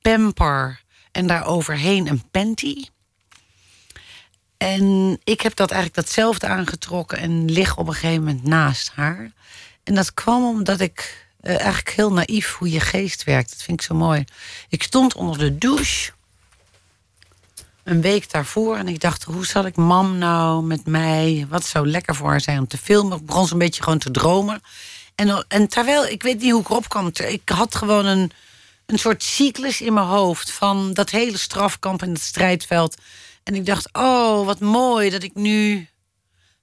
pamper en daar overheen een panty. En ik heb dat eigenlijk datzelfde aangetrokken en lig op een gegeven moment naast haar. En dat kwam omdat ik eh, eigenlijk heel naïef hoe je geest werkt. Dat vind ik zo mooi. Ik stond onder de douche een week daarvoor en ik dacht: hoe zal ik mam nou met mij? Wat zou lekker voor haar zijn om te filmen? Ik begon zo'n beetje gewoon te dromen. En, en terwijl ik weet niet hoe ik erop kwam, ik had gewoon een, een soort cyclus in mijn hoofd van dat hele strafkamp en het strijdveld. En ik dacht: oh, wat mooi dat ik nu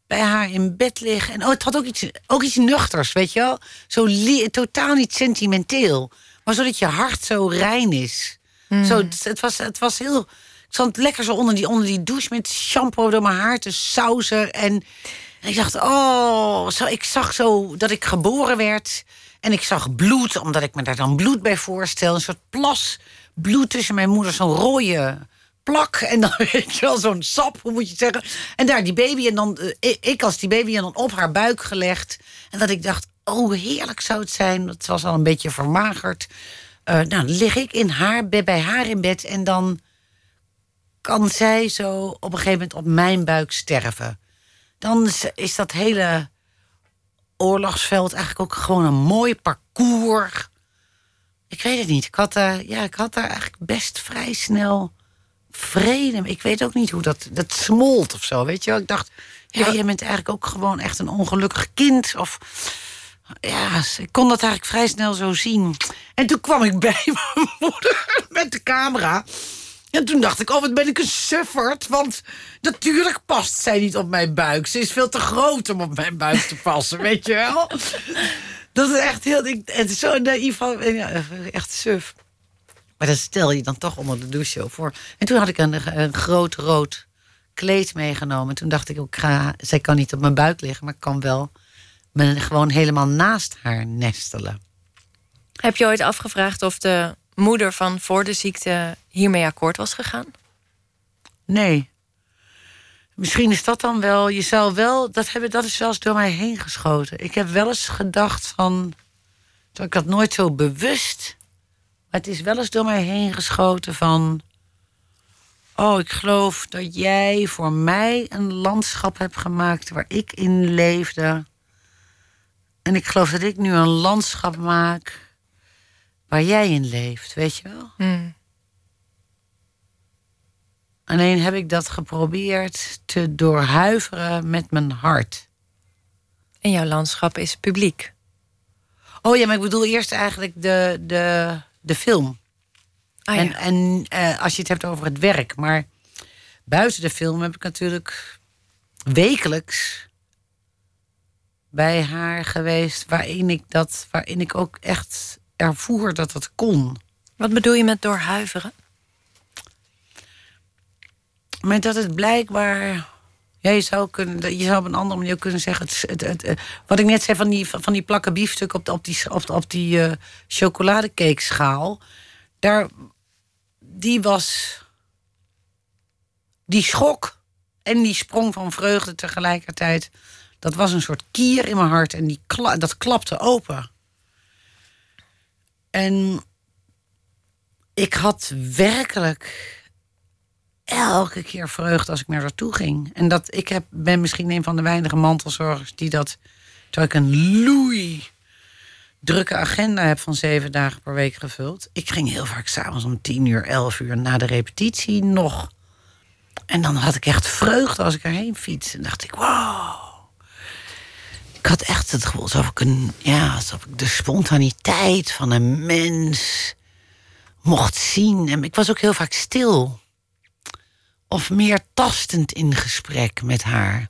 bij haar in bed lig. En oh, het had ook iets, ook iets nuchters, weet je wel? Zo totaal niet sentimenteel. Maar zodat je hart zo rein is. Zo, het, het was, het was heel... Ik zat lekker zo onder die, onder die douche met shampoo door mijn haar te sausen. En, en ik dacht, oh, zo, ik zag zo dat ik geboren werd. En ik zag bloed, omdat ik me daar dan bloed bij voorstel. Een soort plas bloed tussen mijn moeder, zo'n rode plak. En dan weet je wel, zo'n sap, hoe moet je zeggen. En daar die baby, en dan eh, ik- als die baby, en dan op haar buik gelegd. En dat ik dacht, oh, heerlijk zou het zijn. Het was al een beetje vermagerd. Eh, nou, dan lig ik in haar, bij haar in bed en dan kan zij zo op een gegeven moment op mijn buik sterven. Dan is- dat hele oorlogsveld eigenlijk ook gewoon een mooi parcours. Ik weet het niet. Ik had, daar ja, ik had daar eigenlijk best vrij snel vrede. Ik weet ook niet hoe dat. Dat smolt of zo. Weet je wel? Ik dacht, ja, jij bent eigenlijk ook gewoon echt een ongelukkig kind. Of ja, ik kon dat eigenlijk vrij snel zo zien. En toen kwam ik bij mijn moeder met de camera. En toen dacht ik, oh, wat ben ik een sufferd. Want natuurlijk past zij niet op mijn buik. Ze is veel te groot om op mijn buik te passen, weet je wel? Dat is echt heel... Ik, is zo naïef, echt suf. Maar dat stel je dan toch onder de douche voor. En toen had ik een, een groot rood kleed meegenomen. Toen dacht ik, ook, ik ga, zij kan niet op mijn buik liggen... maar ik kan wel me gewoon helemaal naast haar nestelen. Heb je ooit afgevraagd of de moeder van voor de ziekte hiermee akkoord was gegaan? Nee. Misschien is dat dan wel. Je zou wel. Dat, hebben, dat is wel eens door mij heen geschoten. Ik heb wel eens gedacht van. Ik had nooit zo bewust. Maar het is wel eens door mij heen geschoten van. Oh, ik geloof dat jij voor mij een landschap hebt gemaakt waar ik in leefde. En ik geloof dat ik nu een landschap maak waar jij in leeft, weet je wel? Hmm. Alleen heb ik dat geprobeerd te doorhuiveren met mijn hart. En jouw landschap is publiek. Oh ja, maar ik bedoel eerst eigenlijk de, de, de film. Ah, ja. En, en eh, als je het hebt over het werk. Maar buiten de film heb ik natuurlijk wekelijks bij haar geweest. Waarin ik, dat, waarin ik ook echt ervoer dat het kon. Wat bedoel je met doorhuiveren? Maar dat het blijkbaar. Ja, je zou, kunnen, je zou op een andere manier kunnen zeggen. Het, het, eh, wat ik net zei van die, van die plakken biefstuk op, de, op die, op, op die uh. Daar, die was. Die schok en die sprong van vreugde tegelijkertijd. Dat was een soort kier in mijn hart en die dat klapte open. En ik had werkelijk elke keer vreugde als ik naar toe ging. En dat ik heb, ben misschien een van de weinige mantelzorgers die dat. Terwijl ik een loei drukke agenda heb van zeven dagen per week gevuld. Ik ging heel vaak s'avonds om tien uur, elf uur na de repetitie nog. En dan had ik echt vreugde als ik erheen fiets. En dacht ik, wow. Ik had echt het gevoel alsof ik, een, ja, alsof ik de spontaniteit van een mens mocht zien. En ik was ook heel vaak stil. Of meer tastend in gesprek met haar.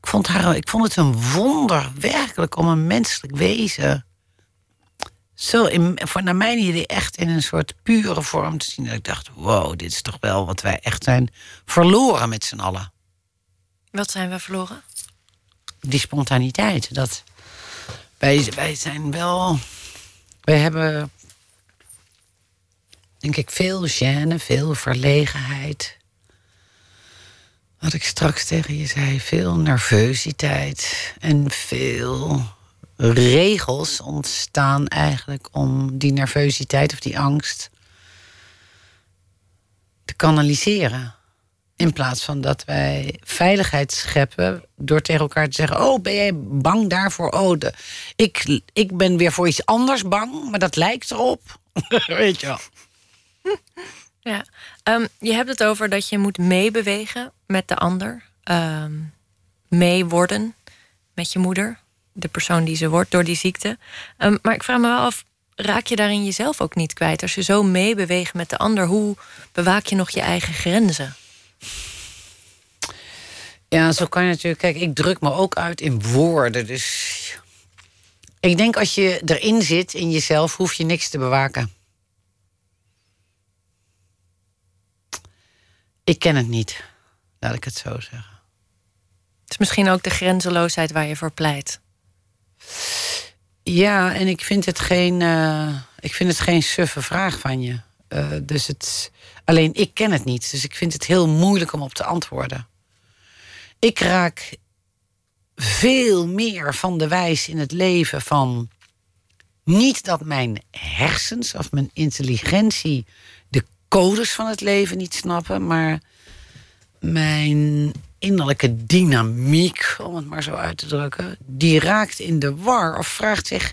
Ik vond, haar, ik vond het een wonder, werkelijk, om een menselijk wezen. Zo, in, voor naar mijn idee, echt in een soort pure vorm te zien. Dat ik dacht: wow, dit is toch wel wat wij echt zijn verloren met z'n allen. Wat zijn we verloren? Die spontaniteit. Dat wij, wij zijn wel. Wij hebben denk ik, veel gêne, veel verlegenheid. Wat ik straks tegen je zei, veel nervositeit en veel regels ontstaan eigenlijk om die nervositeit of die angst te kanaliseren. In plaats van dat wij veiligheid scheppen door tegen elkaar te zeggen: Oh, ben jij bang daarvoor? Oh, de, ik, ik ben weer voor iets anders bang, maar dat lijkt erop. Weet je wel. Ja, um, je hebt het over dat je moet meebewegen met de ander. Um, mee worden met je moeder. De persoon die ze wordt door die ziekte. Um, maar ik vraag me wel af, raak je daarin jezelf ook niet kwijt? Als je zo meebeweegt met de ander, hoe bewaak je nog je eigen grenzen? Ja, zo kan je natuurlijk. Kijk, ik druk me ook uit in woorden. Dus ik denk als je erin zit in jezelf, hoef je niks te bewaken. Ik ken het niet, laat ik het zo zeggen. Het is misschien ook de grenzeloosheid waar je voor pleit. Ja, en ik vind het geen, uh, ik vind het geen suffe vraag van je. Uh, dus het, alleen ik ken het niet, dus ik vind het heel moeilijk om op te antwoorden. Ik raak veel meer van de wijs in het leven van niet dat mijn hersens of mijn intelligentie codes van het leven niet snappen, maar mijn innerlijke dynamiek, om het maar zo uit te drukken, die raakt in de war of vraagt zich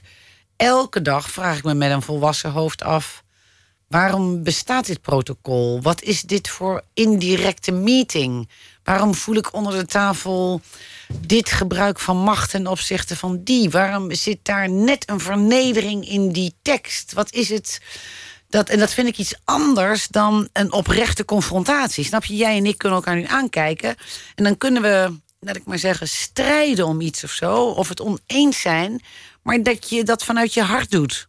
elke dag, vraag ik me met een volwassen hoofd af, waarom bestaat dit protocol? Wat is dit voor indirecte meeting? Waarom voel ik onder de tafel dit gebruik van macht ten opzichte van die? Waarom zit daar net een vernedering in die tekst? Wat is het? Dat, en dat vind ik iets anders dan een oprechte confrontatie. Snap je? Jij en ik kunnen elkaar nu aankijken. En dan kunnen we, laat ik maar zeggen, strijden om iets of zo. Of het oneens zijn. Maar dat je dat vanuit je hart doet.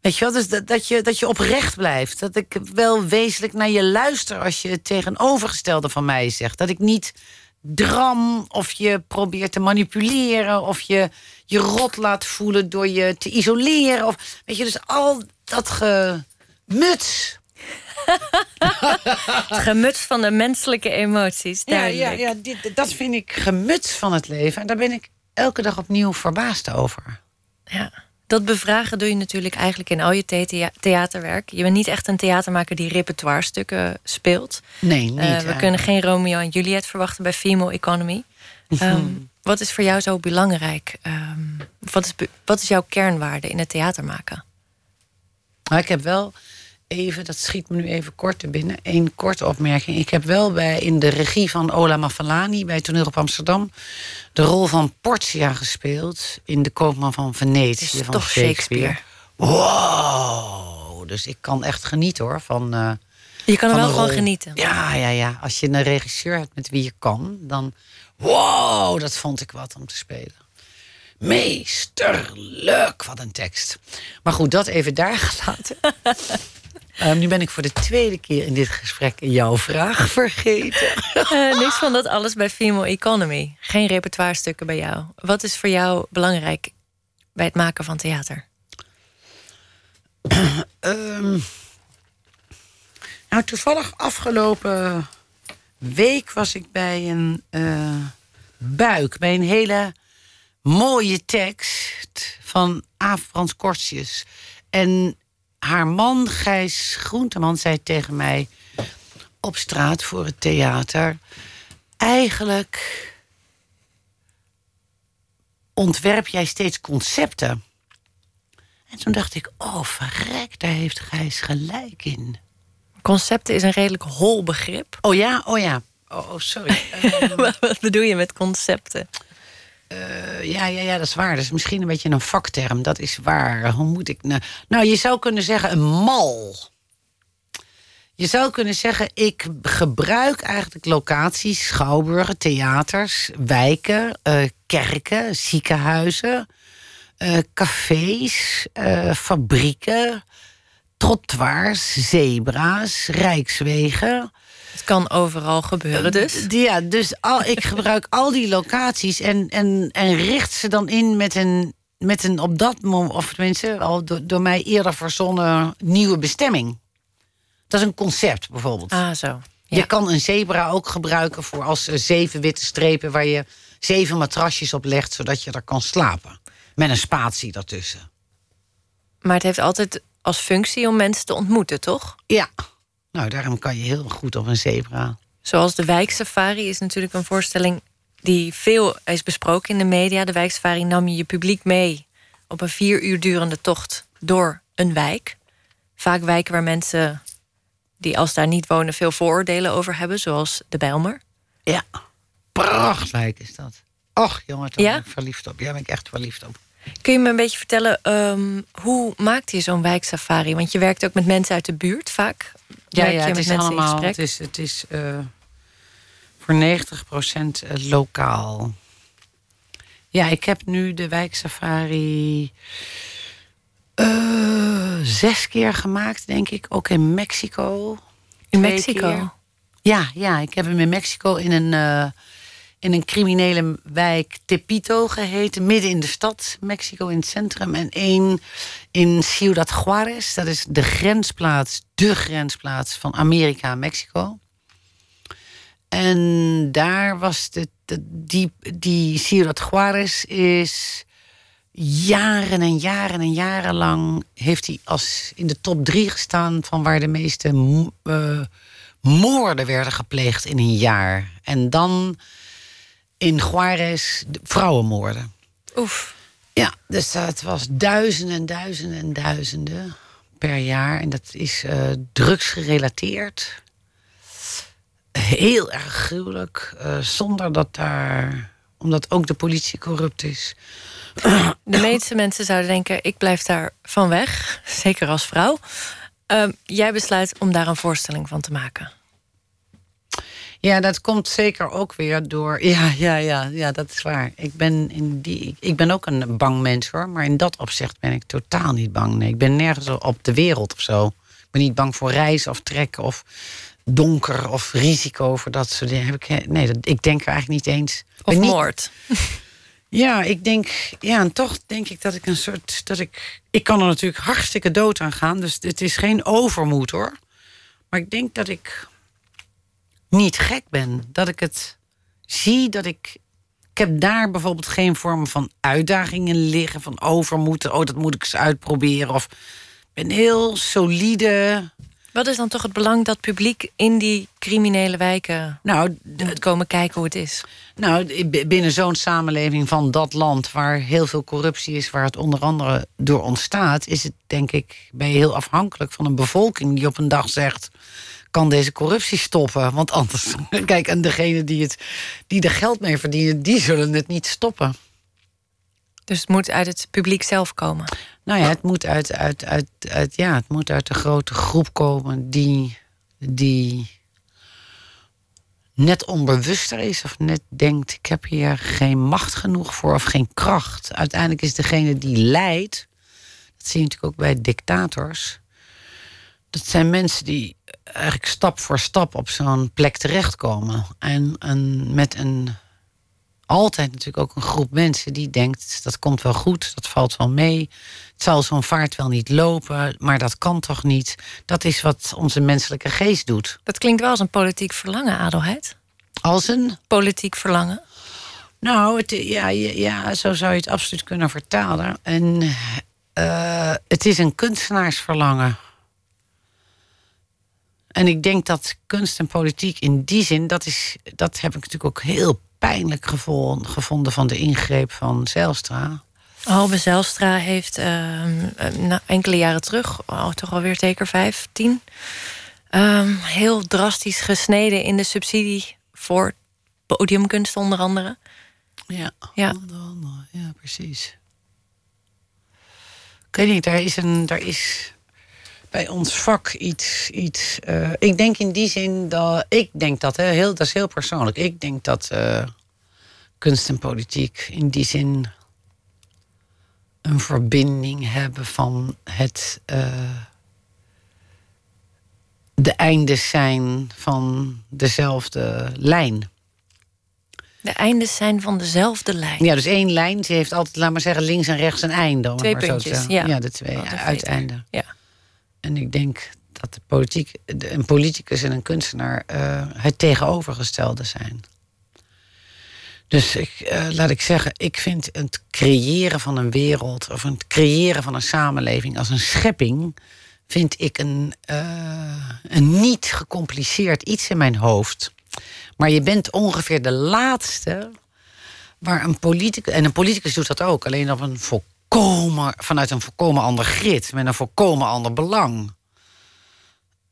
Weet je wel? Dus dat, dat, je, dat je oprecht blijft. Dat ik wel wezenlijk naar je luister als je het tegenovergestelde van mij zegt. Dat ik niet dram of je probeert te manipuleren of je je rot laat voelen door je te isoleren. Of, weet je, dus al dat gemuts. het gemuts van de menselijke emoties. Ja, ja, ja dit, dat vind ik gemuts van het leven. En daar ben ik elke dag opnieuw verbaasd over. Ja. Dat bevragen doe je natuurlijk eigenlijk in al je theaterwerk. Je bent niet echt een theatermaker die repertoirestukken speelt. Nee, niet. Uh, we kunnen geen Romeo en Juliet verwachten bij Female Economy. Um, wat is voor jou zo belangrijk? Um, wat, is, wat is jouw kernwaarde in het theater maken? Nou, ik heb wel even, dat schiet me nu even kort te binnen. Eén korte opmerking. Ik heb wel bij, in de regie van Ola Mafalani bij Toneel op Amsterdam... de rol van Portia gespeeld in De Koopman van Venetië. is van toch Shakespeare. Wow! Dus ik kan echt genieten hoor van... eh, Je kan er wel gewoon genieten. Ja, ja, ja. Als je een regisseur hebt met wie je kan, dan. Wow, dat vond ik wat om te spelen. Meesterlijk, wat een tekst. Maar goed, dat even daar gelaten. Ehm, nu ben ik voor de tweede keer in dit gesprek jouw vraag vergeten. Eh, niks van dat alles bij Female Economy. Geen repertoirestukken bij jou. Wat is voor jou belangrijk bij het maken van theater? Ehm, nou, toevallig afgelopen week was ik bij een eh, buik, bij een hele mooie tekst van A. Frans Kortjes. En haar man, Gijs Groenteman, zei tegen mij op straat voor het theater: Eigenlijk ontwerp jij steeds concepten. En toen dacht ik, oh verrek, daar heeft Gijs gelijk in. Concepten is een redelijk hol begrip. Oh ja, oh ja. Oh, oh, sorry. Ehm, Wat bedoel je met concepten? Eh, ja, ja, ja, dat is waar. Dat is misschien een beetje een vakterm. Dat is waar. Hoe moet ik nou... Nou, je zou kunnen zeggen een mal. Je zou kunnen zeggen, ik gebruik eigenlijk locaties, schouwburgen, theaters, wijken, eh, kerken, ziekenhuizen, eh, cafés, fabrieken, trottoirs, zebra's, rijkswegen. Het kan overal gebeuren dus. Ja, dus al, ik gebruik al die locaties en, en, en richt ze dan in met een, met een op dat moment, of tenminste al door, door mij eerder verzonnen nieuwe bestemming. Dat is een concept bijvoorbeeld. Ah, zo. Je kan een zebra ook gebruiken voor als eh, zeven witte strepen waar je zeven matrasjes op legt, zodat je er kan slapen. Met een spatie daartussen. Maar het heeft altijd als functie om mensen te ontmoeten, toch? Ja, nou daarom kan je heel goed op een zebra. Zoals de wijksafari is natuurlijk een voorstelling die veel is besproken in de media. De wijksafari nam je je publiek mee op een vier uur durende tocht door een wijk. Vaak wijken waar mensen die als daar niet wonen veel vooroordelen over hebben, zoals de Bijlmer. Ja, prachtwijk is dat. Och jongen, daar Ja? ben ik verliefd op. Ja, ben ik echt verliefd op. Kun je me een beetje vertellen, ehm, hoe maakt je zo'n wijksafari? Want je werkt ook met mensen uit de buurt vaak. Ja, ja het is allemaal. Het is, het is eh, voor 90% lokaal. Ja, ik heb nu de wijksafari eh, zes keer gemaakt, denk ik. Ook in Mexico. In Mexico? keer. Ja, ja, ik heb hem in Mexico in een, eh, in een criminele wijk Tepito geheten. Midden in de stad, Mexico in het centrum. En één in Ciudad Juarez. Dat is de grensplaats, de grensplaats van Amerika en Mexico. En daar was de, die, die Ciudad Juarez is jaren en jaren en jaren lang heeft hij als in de top drie gestaan van waar de meeste eh, moorden werden gepleegd in een jaar. En dan in Juarez de vrouwenmoorden. Oef. Ja, dus dat was duizenden en duizenden en duizenden per jaar. En dat is eh drugsgerelateerd. Heel erg gruwelijk. eh, zonder dat daar... Omdat ook de politie corrupt is. De meeste mensen zouden denken, ik blijf daar van weg. Zeker als vrouw. Ehm, jij besluit om daar een voorstelling van te maken. Ja, dat komt zeker ook weer door. Ja, ja, ja, ja dat is waar. Ik ben, in die, ik- ben ook een bang mens hoor. Maar in dat opzicht ben ik totaal niet bang. Nee, ik ben nergens op de wereld of zo. Ik ben niet bang voor reizen of trekken of donker of risico voor dat soort dingen. Heb ik, nee, dat, ik denk er eigenlijk niet eens. Of niet- moord. Ja, ik denk, ja, en toch denk ik dat ik een soort, dat ik, ik kan er natuurlijk hartstikke dood aan gaan, dus het is geen overmoed hoor. Maar ik denk dat ik niet gek ben, dat ik het zie, dat ik, ik heb daar bijvoorbeeld geen vorm van uitdagingen liggen, van overmoed, oh dat moet ik eens uitproberen, of ben heel solide. Wat is dan toch het belang dat publiek in die criminele wijken Nou, moet komen kijken hoe het is? Nou, binnen zo'n samenleving van dat land waar heel veel corruptie is, waar het onder andere door ontstaat, is het denk ik, ben je heel afhankelijk van een bevolking die op een dag zegt. Kan deze corruptie stoppen? Want anders, kijk, en degene die, het, die er geld mee verdienen, die zullen het niet stoppen. Dus het moet uit het publiek zelf komen? Nou ja, het moet uit, uit, uit, uit, ja, het moet uit de grote groep komen die, die net onbewuster is of net denkt: ik heb hier geen macht genoeg voor of geen kracht. Uiteindelijk is degene die leidt, dat zie je natuurlijk ook bij dictators. Dat zijn mensen die eigenlijk stap voor stap op zo'n plek terechtkomen. En, en met een altijd natuurlijk ook een groep mensen die denkt: dat komt wel goed, dat valt wel mee. Het zal zo'n vaart wel niet lopen, maar dat kan toch niet? Dat is wat onze menselijke geest doet. Dat klinkt wel als een politiek verlangen, Adelheid. Als een? Politiek verlangen. Nou, het, ja, ja, zo zou je het absoluut kunnen vertalen. En uh, het is een kunstenaarsverlangen. En ik denk dat kunst en politiek in die zin, dat, is, dat heb ik natuurlijk ook heel pijnlijk gevonden van de ingreep van Zelstra. Halbe Zelstra heeft uh, enkele jaren terug, oh, toch alweer zeker vijf, tien, um, heel drastisch gesneden in de subsidie voor podiumkunst onder andere. Ja, ja. ja precies. Ik weet niet, daar is, een, daar is bij ons vak iets. iets uh, ik denk in die zin dat. Ik denk dat, hè, heel, dat is heel persoonlijk. Ik denk dat uh, kunst en politiek in die zin een verbinding hebben van het. Uh, de eindes zijn van dezelfde lijn. De eindes zijn van dezelfde lijn. Ja, dus één lijn. Ze heeft altijd, laat maar zeggen, links en rechts een einde. Twee puntjes, ja. ja. de twee uiteinden. Ja. En ik denk dat de politiek, een politicus en een kunstenaar uh, het tegenovergestelde zijn. Dus ik, uh, laat ik zeggen, ik vind het creëren van een wereld of het creëren van een samenleving als een schepping, vind ik een, uh, een niet gecompliceerd iets in mijn hoofd. Maar je bent ongeveer de laatste waar een politicus, en een politicus doet dat ook, alleen op een volkomen, vanuit een volkomen ander grid, met een volkomen ander belang.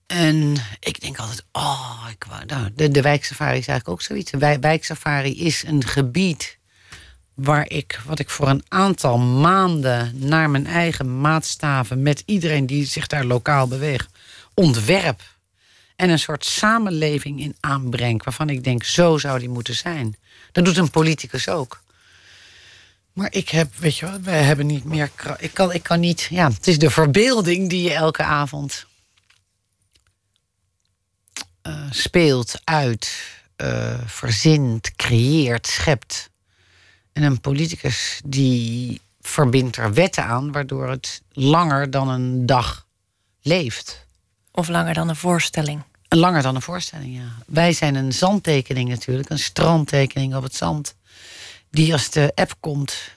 En ik denk altijd, oh, ik wou, nou, de, wijksafari is eigenlijk ook zoiets. De wijksafari is een gebied waar ik, wat ik voor een aantal maanden naar mijn eigen maatstaven met iedereen die zich daar lokaal beweegt, ontwerp. En een soort samenleving in aanbreng waarvan ik denk, zo zou die moeten zijn. Dat doet een politicus ook. Maar ik heb, weet je wat, wij hebben niet meer. Ik kan, ik kan niet. Ja, het is de verbeelding die je elke avond uh, speelt, uit, uh, verzint, creëert, schept. En een politicus die verbindt er wetten aan, waardoor het langer dan een dag leeft. Of langer dan een voorstelling. Langer dan een voorstelling, ja. Wij zijn een zandtekening natuurlijk, een strandtekening op het zand. Die als de app komt.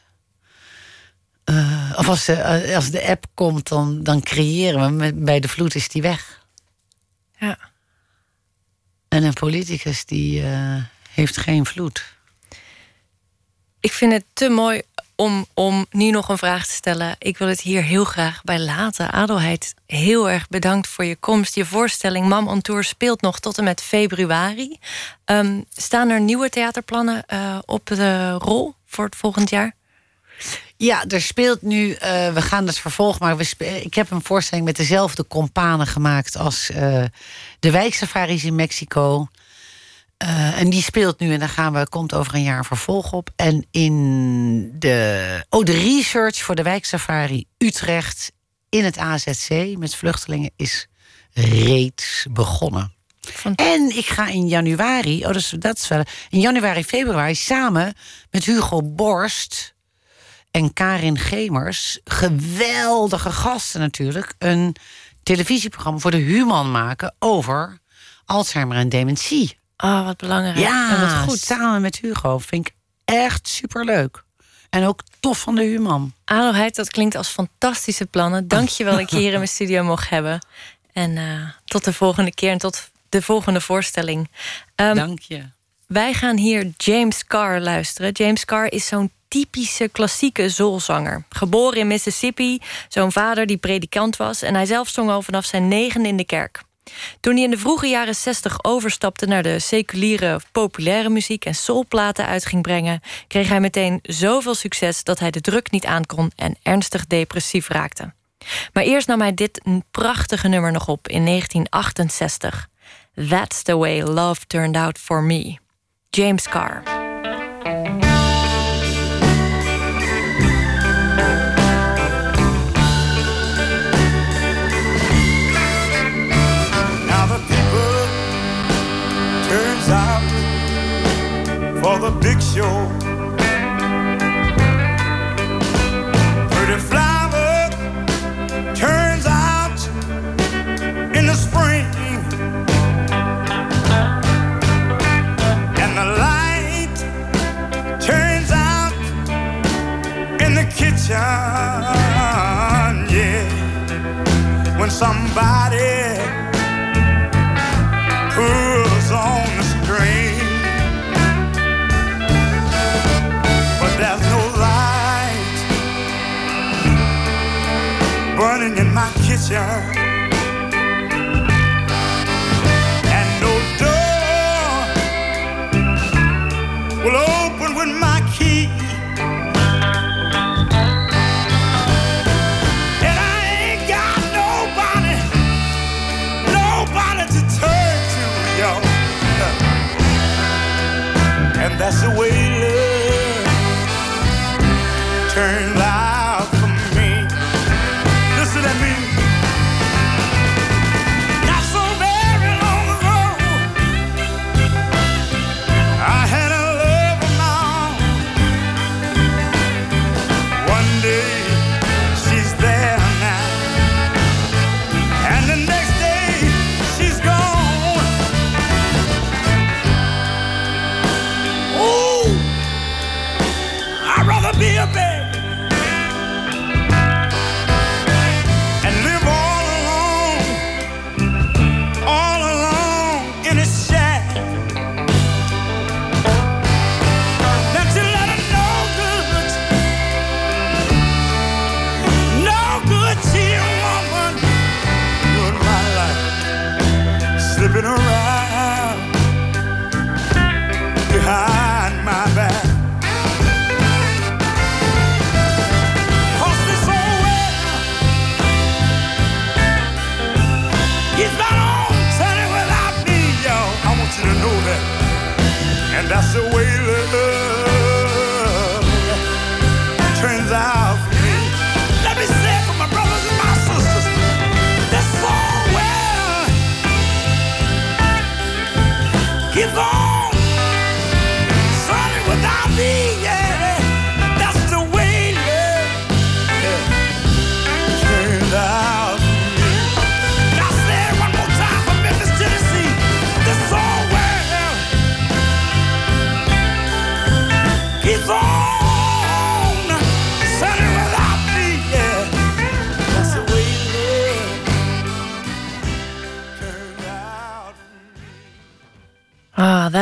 Uh, of als de, als de app komt, dan, dan creëren we. Bij de vloed is die weg. Ja. En een politicus die uh, heeft geen vloed. Ik vind het te mooi om, om nu nog een vraag te stellen. Ik wil het hier heel graag bij laten. Adelheid, heel erg bedankt voor je komst. Je voorstelling Mam on Tour speelt nog tot en met februari. Um, staan er nieuwe theaterplannen uh, op de rol voor het volgend jaar? Ja, er speelt nu, uh, we gaan het vervolgen, maar we ik heb een voorstelling met dezelfde companen gemaakt als uh, de wijksafaris in Mexico. Uh, en die speelt nu en daar gaan we, komt over een jaar een vervolg op. En in de, oh, de research voor de wijksafari Utrecht in het AZC met vluchtelingen is reeds begonnen. En ik ga in januari, oh, dat is, dat is wel, in januari, februari samen met Hugo Borst en Karin Gemers, geweldige gasten natuurlijk, een televisieprogramma voor de Human maken over Alzheimer en dementie. Ah, oh, wat belangrijk. Ja, en wat goed. Samen met Hugo vind ik echt superleuk. En ook tof van de Human. Adelheid, dat klinkt als fantastische plannen. Dank je wel dat ik hier in mijn studio mocht hebben. En uh, tot de volgende keer en tot de volgende voorstelling. Um, Dank je. Wij gaan hier James Carr luisteren. James Carr is zo'n typische klassieke zoolzanger. Geboren in Mississippi, zo'n vader die predikant was... en hij zelf zong al vanaf zijn negen in de kerk. Toen hij in de vroege jaren 60 overstapte naar de seculiere populaire muziek en soulplaten uit ging brengen, kreeg hij meteen zoveel succes dat hij de druk niet aankon en ernstig depressief raakte. Maar eerst nam hij dit prachtige nummer nog op in 1968. That's the way love turned out for me. James Carr. The my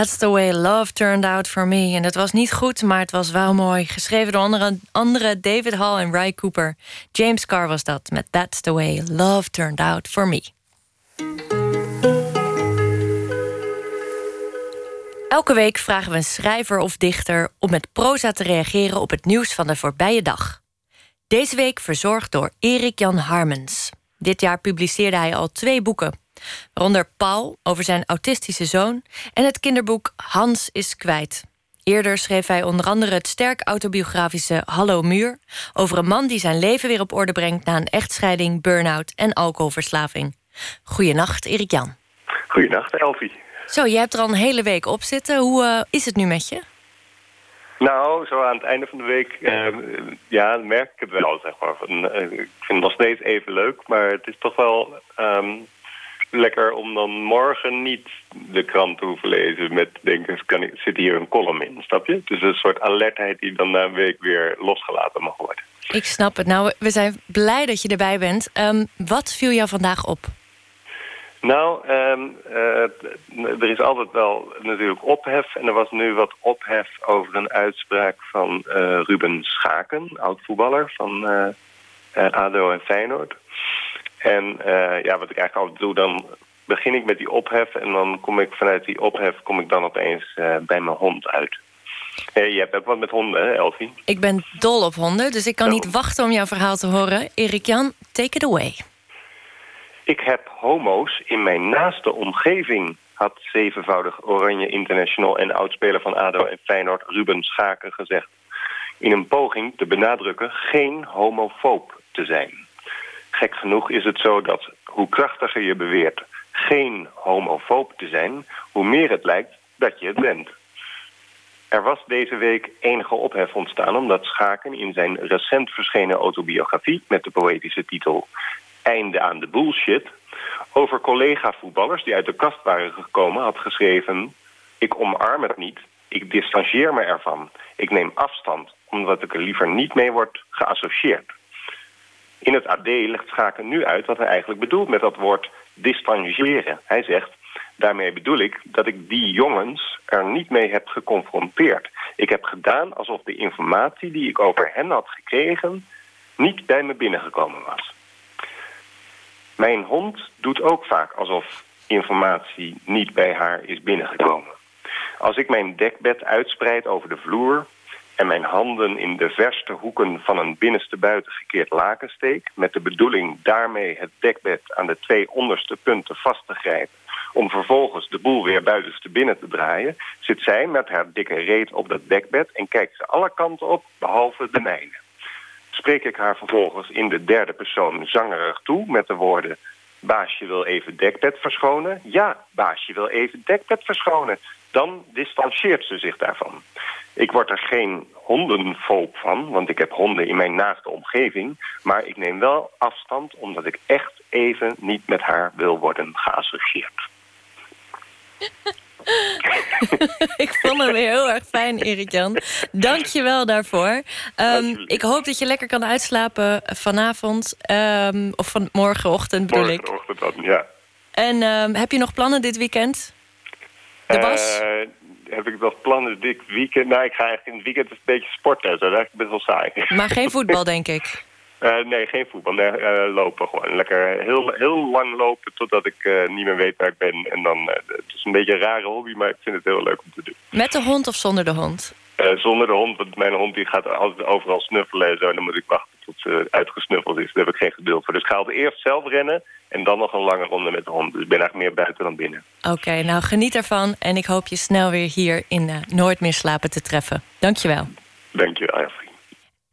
That's the way love turned out for me. En het was niet goed, maar het was wel mooi. Geschreven door andere, andere David Hall en Ry Cooper. James Carr was dat met That's the way love turned out for me. Elke week vragen we een schrijver of dichter om met proza te reageren op het nieuws van de voorbije dag. Deze week verzorgd door Erik Jan Harmens. Dit jaar publiceerde hij al twee boeken. Waaronder Paul over zijn autistische zoon en het kinderboek Hans is kwijt. Eerder schreef hij onder andere het sterk autobiografische Hallo Muur... over een man die zijn leven weer op orde brengt... na een echtscheiding, burn-out en alcoholverslaving. Goedenacht, Erik Jan. Goedenacht, Elfie. Zo, je hebt er al een hele week op zitten. Hoe uh, is het nu met je? Nou, zo aan het einde van de week, uh, ja, merk ik het wel, zeg maar. Van, uh, ik vind het nog steeds even leuk, maar het is toch wel... Um, lekker om dan morgen niet de krant te hoeven lezen met denken, kan ik, zit hier een column in, snap je? Dus een soort alertheid die dan na een week weer losgelaten mag worden. Ik snap het. Nou, we zijn blij dat je erbij bent. Um, wat viel jou vandaag op? Nou, ehm, eh, er is altijd wel natuurlijk ophef. En er was nu wat ophef over een uitspraak van eh, Ruben Schaken, oud-voetballer van uh, ADO en Feyenoord. En ja, wat ik eigenlijk altijd doe, dan begin ik met die ophef... en dan kom ik vanuit die ophef kom ik dan opeens bij mijn hond uit. je hebt ook wat met honden, hè, Elfie? Ik ben dol op honden, dus ik kan niet wachten om jouw verhaal te horen. Erik Jan, take it away. Ik heb homo's in mijn naaste omgeving, had zevenvoudig Oranje International en oudspeler van ADO en Feyenoord Ruben Schaken gezegd. In een poging te benadrukken geen homofoob te zijn. Gek genoeg is het zo dat hoe krachtiger je beweert geen homofoob te zijn, hoe meer het lijkt dat je het bent. Er was deze week enige ophef ontstaan omdat Schaken in zijn recent verschenen autobiografie met de poëtische titel Einde aan de bullshit over collega-voetballers die uit de kast waren gekomen had geschreven ik omarm het niet, ik distancieer me ervan, ik neem afstand omdat ik er liever niet mee word geassocieerd. In het AD legt Schaken nu uit wat hij eigenlijk bedoelt met dat woord distancieren. Hij zegt, daarmee bedoel ik dat ik die jongens er niet mee heb geconfronteerd. Ik heb gedaan alsof de informatie die ik over hen had gekregen niet bij me binnengekomen was. Mijn hond doet ook vaak alsof informatie niet bij haar is binnengekomen. Als ik mijn dekbed uitspreid over de vloer en mijn handen in de verste hoeken van een binnenste buiten gekeerd laken steek... met de bedoeling daarmee het dekbed aan de twee onderste punten vast te grijpen... om vervolgens de boel weer buitenste binnen te draaien... zit zij met haar dikke reet op dat dekbed en kijkt ze alle kanten op, behalve de mijne. Spreek ik haar vervolgens in de derde persoon zangerig toe met de woorden... Baasje wil even dekbed verschonen? Ja, baasje wil even dekbed verschonen. Dan distancieert ze zich daarvan. Ik word er geen hondenfoob van, want ik heb honden in mijn naaste omgeving. Maar ik neem wel afstand omdat ik echt even niet met haar wil worden geassocieerd. ik vond hem weer heel erg fijn, Erik Jan. Dank je wel daarvoor. Um, ik hoop dat je lekker kan uitslapen vanavond. Um, of van morgenochtend bedoel ik. Morgenochtend dan, ja. En um, heb je nog plannen dit weekend? De? Uh, heb ik nog plannen dit weekend? Nou, ik ga eigenlijk in het weekend een beetje sporten. Dat is eigenlijk best wel saai. Maar geen voetbal, denk ik? Uh, nee, geen voetbal. Nee, uh, lopen gewoon. Lekker heel, heel lang lopen totdat ik uh, niet meer weet waar ik ben. En dan, het is een beetje een rare hobby, maar ik vind het heel leuk om te doen. Met de hond of zonder de hond? zonder de hond, want mijn hond die gaat altijd overal snuffelen en zo. En dan moet ik wachten tot ze uitgesnuffeld is. Daar heb ik geen geduld voor. Dus ik ga altijd eerst zelf rennen en dan nog een lange ronde met de hond. Dus ik ben eigenlijk meer buiten dan binnen. Oké, okay, nou geniet ervan. En ik hoop je snel weer hier in Nooit meer slapen te treffen. Dankjewel. Dankjewel, Elfie.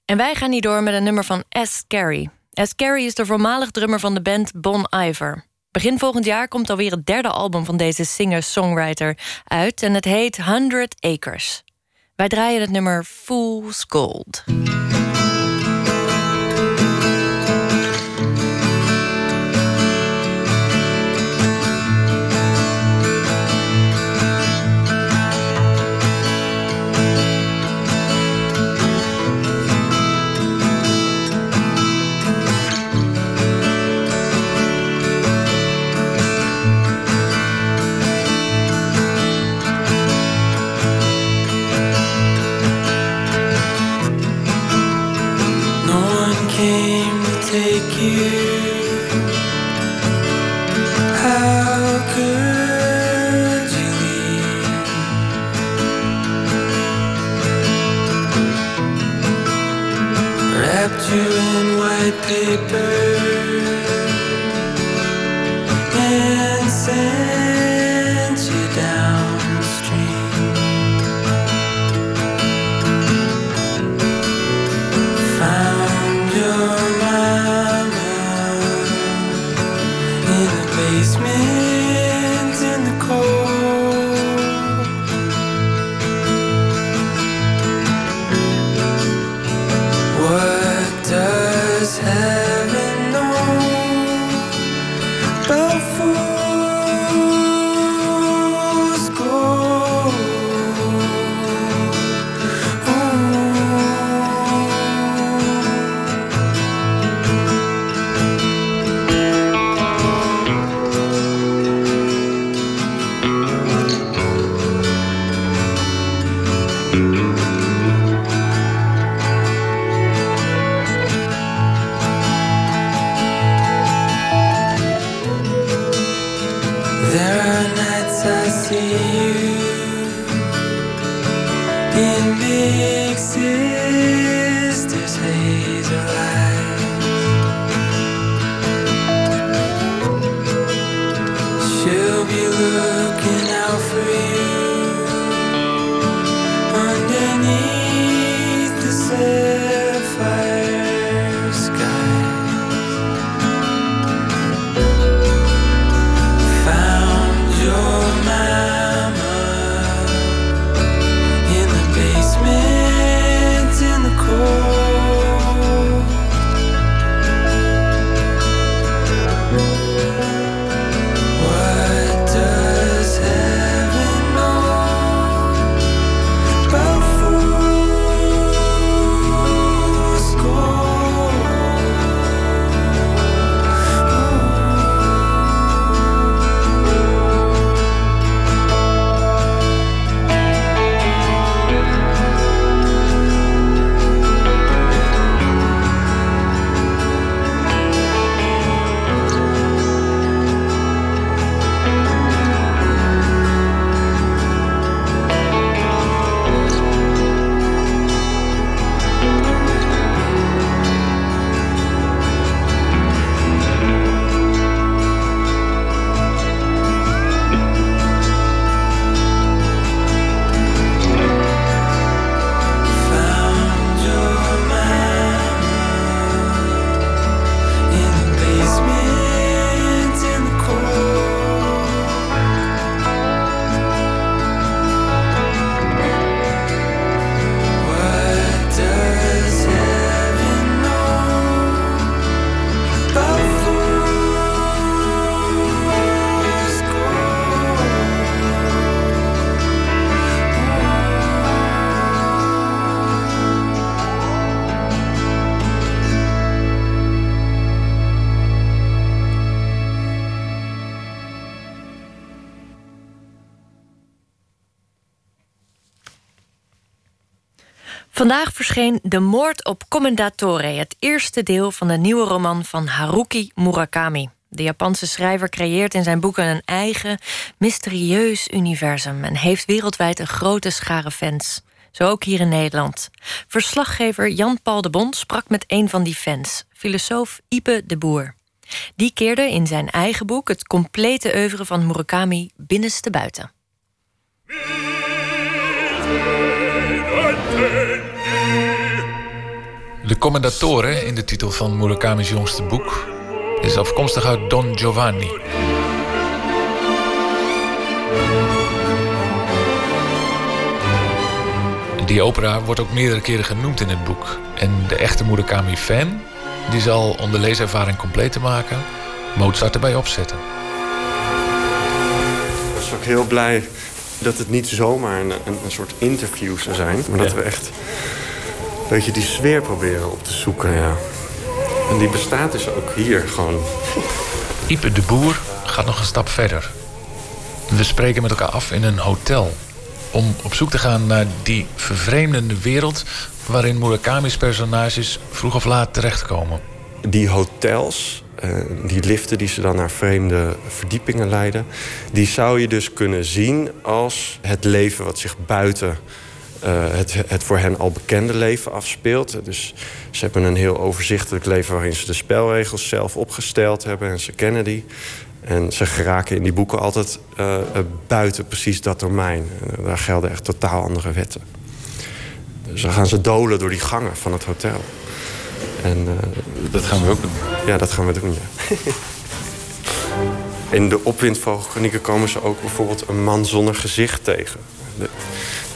En wij gaan hier door met een nummer van S. Carey. S. Carey is de voormalig drummer van de band Bon Iver. Begin volgend jaar komt alweer het derde album van deze singer-songwriter uit... en het heet 100 Acres. Wij draaien het nummer Fool's Gold. Later Vandaag verscheen De Moord op Commendatore, het eerste deel van de nieuwe roman van Haruki Murakami. De Japanse schrijver creëert in zijn boeken een eigen, mysterieus universum en heeft wereldwijd een grote schare fans. Zo ook hier in Nederland. Verslaggever Jan-Paul de Bond sprak met een van die fans, filosoof Ipe de Boer. Die keerde in zijn eigen boek het complete oeuvre van Murakami binnenste buiten. De Commendatore in de titel van Murakami's jongste boek is afkomstig uit Don Giovanni. Die opera wordt ook meerdere keren genoemd in het boek. En de echte Murakami-fan die zal om de leeservaring compleet te maken Mozart erbij opzetten. Ik was ook heel blij dat het niet zomaar een, een, een soort interview zou zijn. Maar dat we echt beetje die sfeer proberen op te zoeken, ja. En die bestaat dus ook hier gewoon. Ipe de Boer gaat nog een stap verder. We spreken met elkaar af in een hotel. Om op zoek te gaan naar die vervreemdende wereld... waarin Murakami's personages vroeg of laat terechtkomen. Die hotels, eh, die liften die ze dan naar vreemde verdiepingen leiden... die zou je dus kunnen zien als het leven wat zich buiten... eh, het, het voor hen al bekende leven afspeelt. Dus ze hebben een heel overzichtelijk leven... waarin ze de spelregels zelf opgesteld hebben en ze kennen die... En ze geraken in die boeken altijd eh, eh, buiten precies dat domein. Daar gelden echt totaal andere wetten. Dus dan gaan ze dolen door die gangen van het hotel. En, dat gaan we ook doen. Ja, dat gaan we doen, ja. in de opwindvogelklinieken komen ze ook bijvoorbeeld een man zonder gezicht tegen.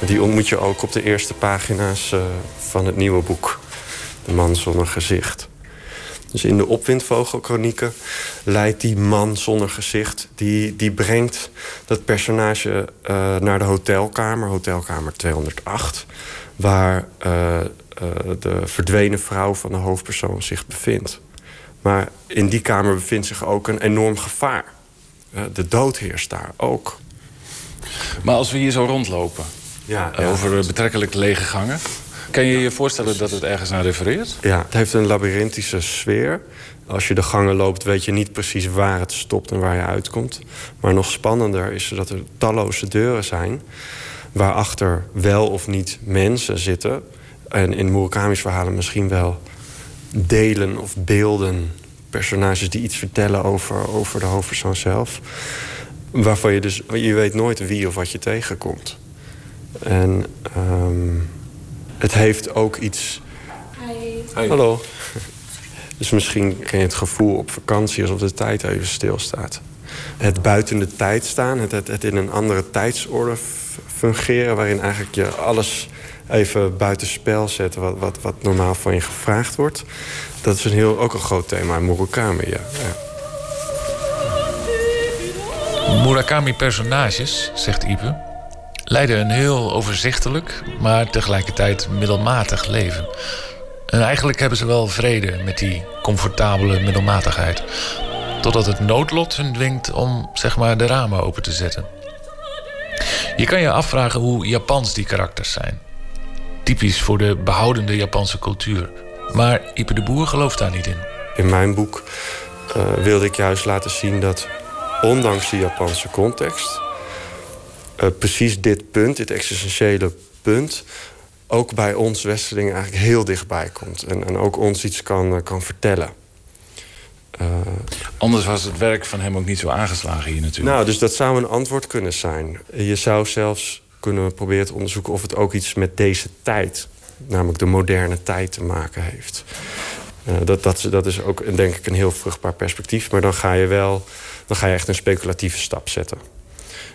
Die ontmoet je ook op de eerste pagina's eh, van het nieuwe boek. De man zonder gezicht. Dus in de opwindvogelkronieken leidt die man zonder gezicht... die, die brengt dat personage eh, naar de hotelkamer, hotelkamer 208... waar eh, de verdwenen vrouw van de hoofdpersoon zich bevindt. Maar in die kamer bevindt zich ook een enorm gevaar. De dood heerst daar ook. Maar als we hier zo rondlopen, Ja, eh, ja. over eh, betrekkelijk lege gangen... kan je je voorstellen dat het ergens naar refereert? Ja, het heeft een labyrinthische sfeer. Als je de gangen loopt, weet je niet precies waar het stopt en waar je uitkomt. Maar nog spannender is dat er talloze deuren zijn... waarachter wel of niet mensen zitten. En in Murakami's verhalen misschien wel delen of beelden, personages die iets vertellen over, over de hoofdpersoon zelf. Waarvan je dus, je weet nooit wie of wat je tegenkomt. En ehm, het heeft ook iets. Hallo. Dus misschien ken je het gevoel op vakantie alsof de tijd even stilstaat. Het buiten de tijd staan, het, het, het in een andere tijdsorde fungeren, waarin eigenlijk je alles even buitenspel zet wat, wat, wat normaal van je gevraagd wordt. Dat is een heel, ook een groot thema in Murakami, ja. ja. Murakami-personages, zegt Ipe, leiden een heel overzichtelijk, maar tegelijkertijd middelmatig leven. En eigenlijk hebben ze wel vrede met die comfortabele middelmatigheid. Totdat het noodlot hun dwingt om zeg maar de ramen open te zetten. Je kan je afvragen hoe Japans die karakters zijn. Typisch voor de behoudende Japanse cultuur. Maar Ipe de Boer gelooft daar niet in. In mijn boek eh, wilde ik juist laten zien dat, ondanks de Japanse context, eh, precies dit punt, dit existentiële punt, ook bij ons Westerlingen eigenlijk heel dichtbij komt. En, en ook ons iets kan, eh, kan vertellen. Eh, Anders was het werk van hem ook niet zo aangeslagen hier natuurlijk. nou, dus dat zou een antwoord kunnen zijn. Je zou zelfs kunnen proberen te onderzoeken of het ook iets met deze tijd, namelijk de moderne tijd, te maken heeft. Dat, dat, dat is ook denk ik een heel vruchtbaar perspectief. Maar dan ga je wel dan ga je echt een speculatieve stap zetten.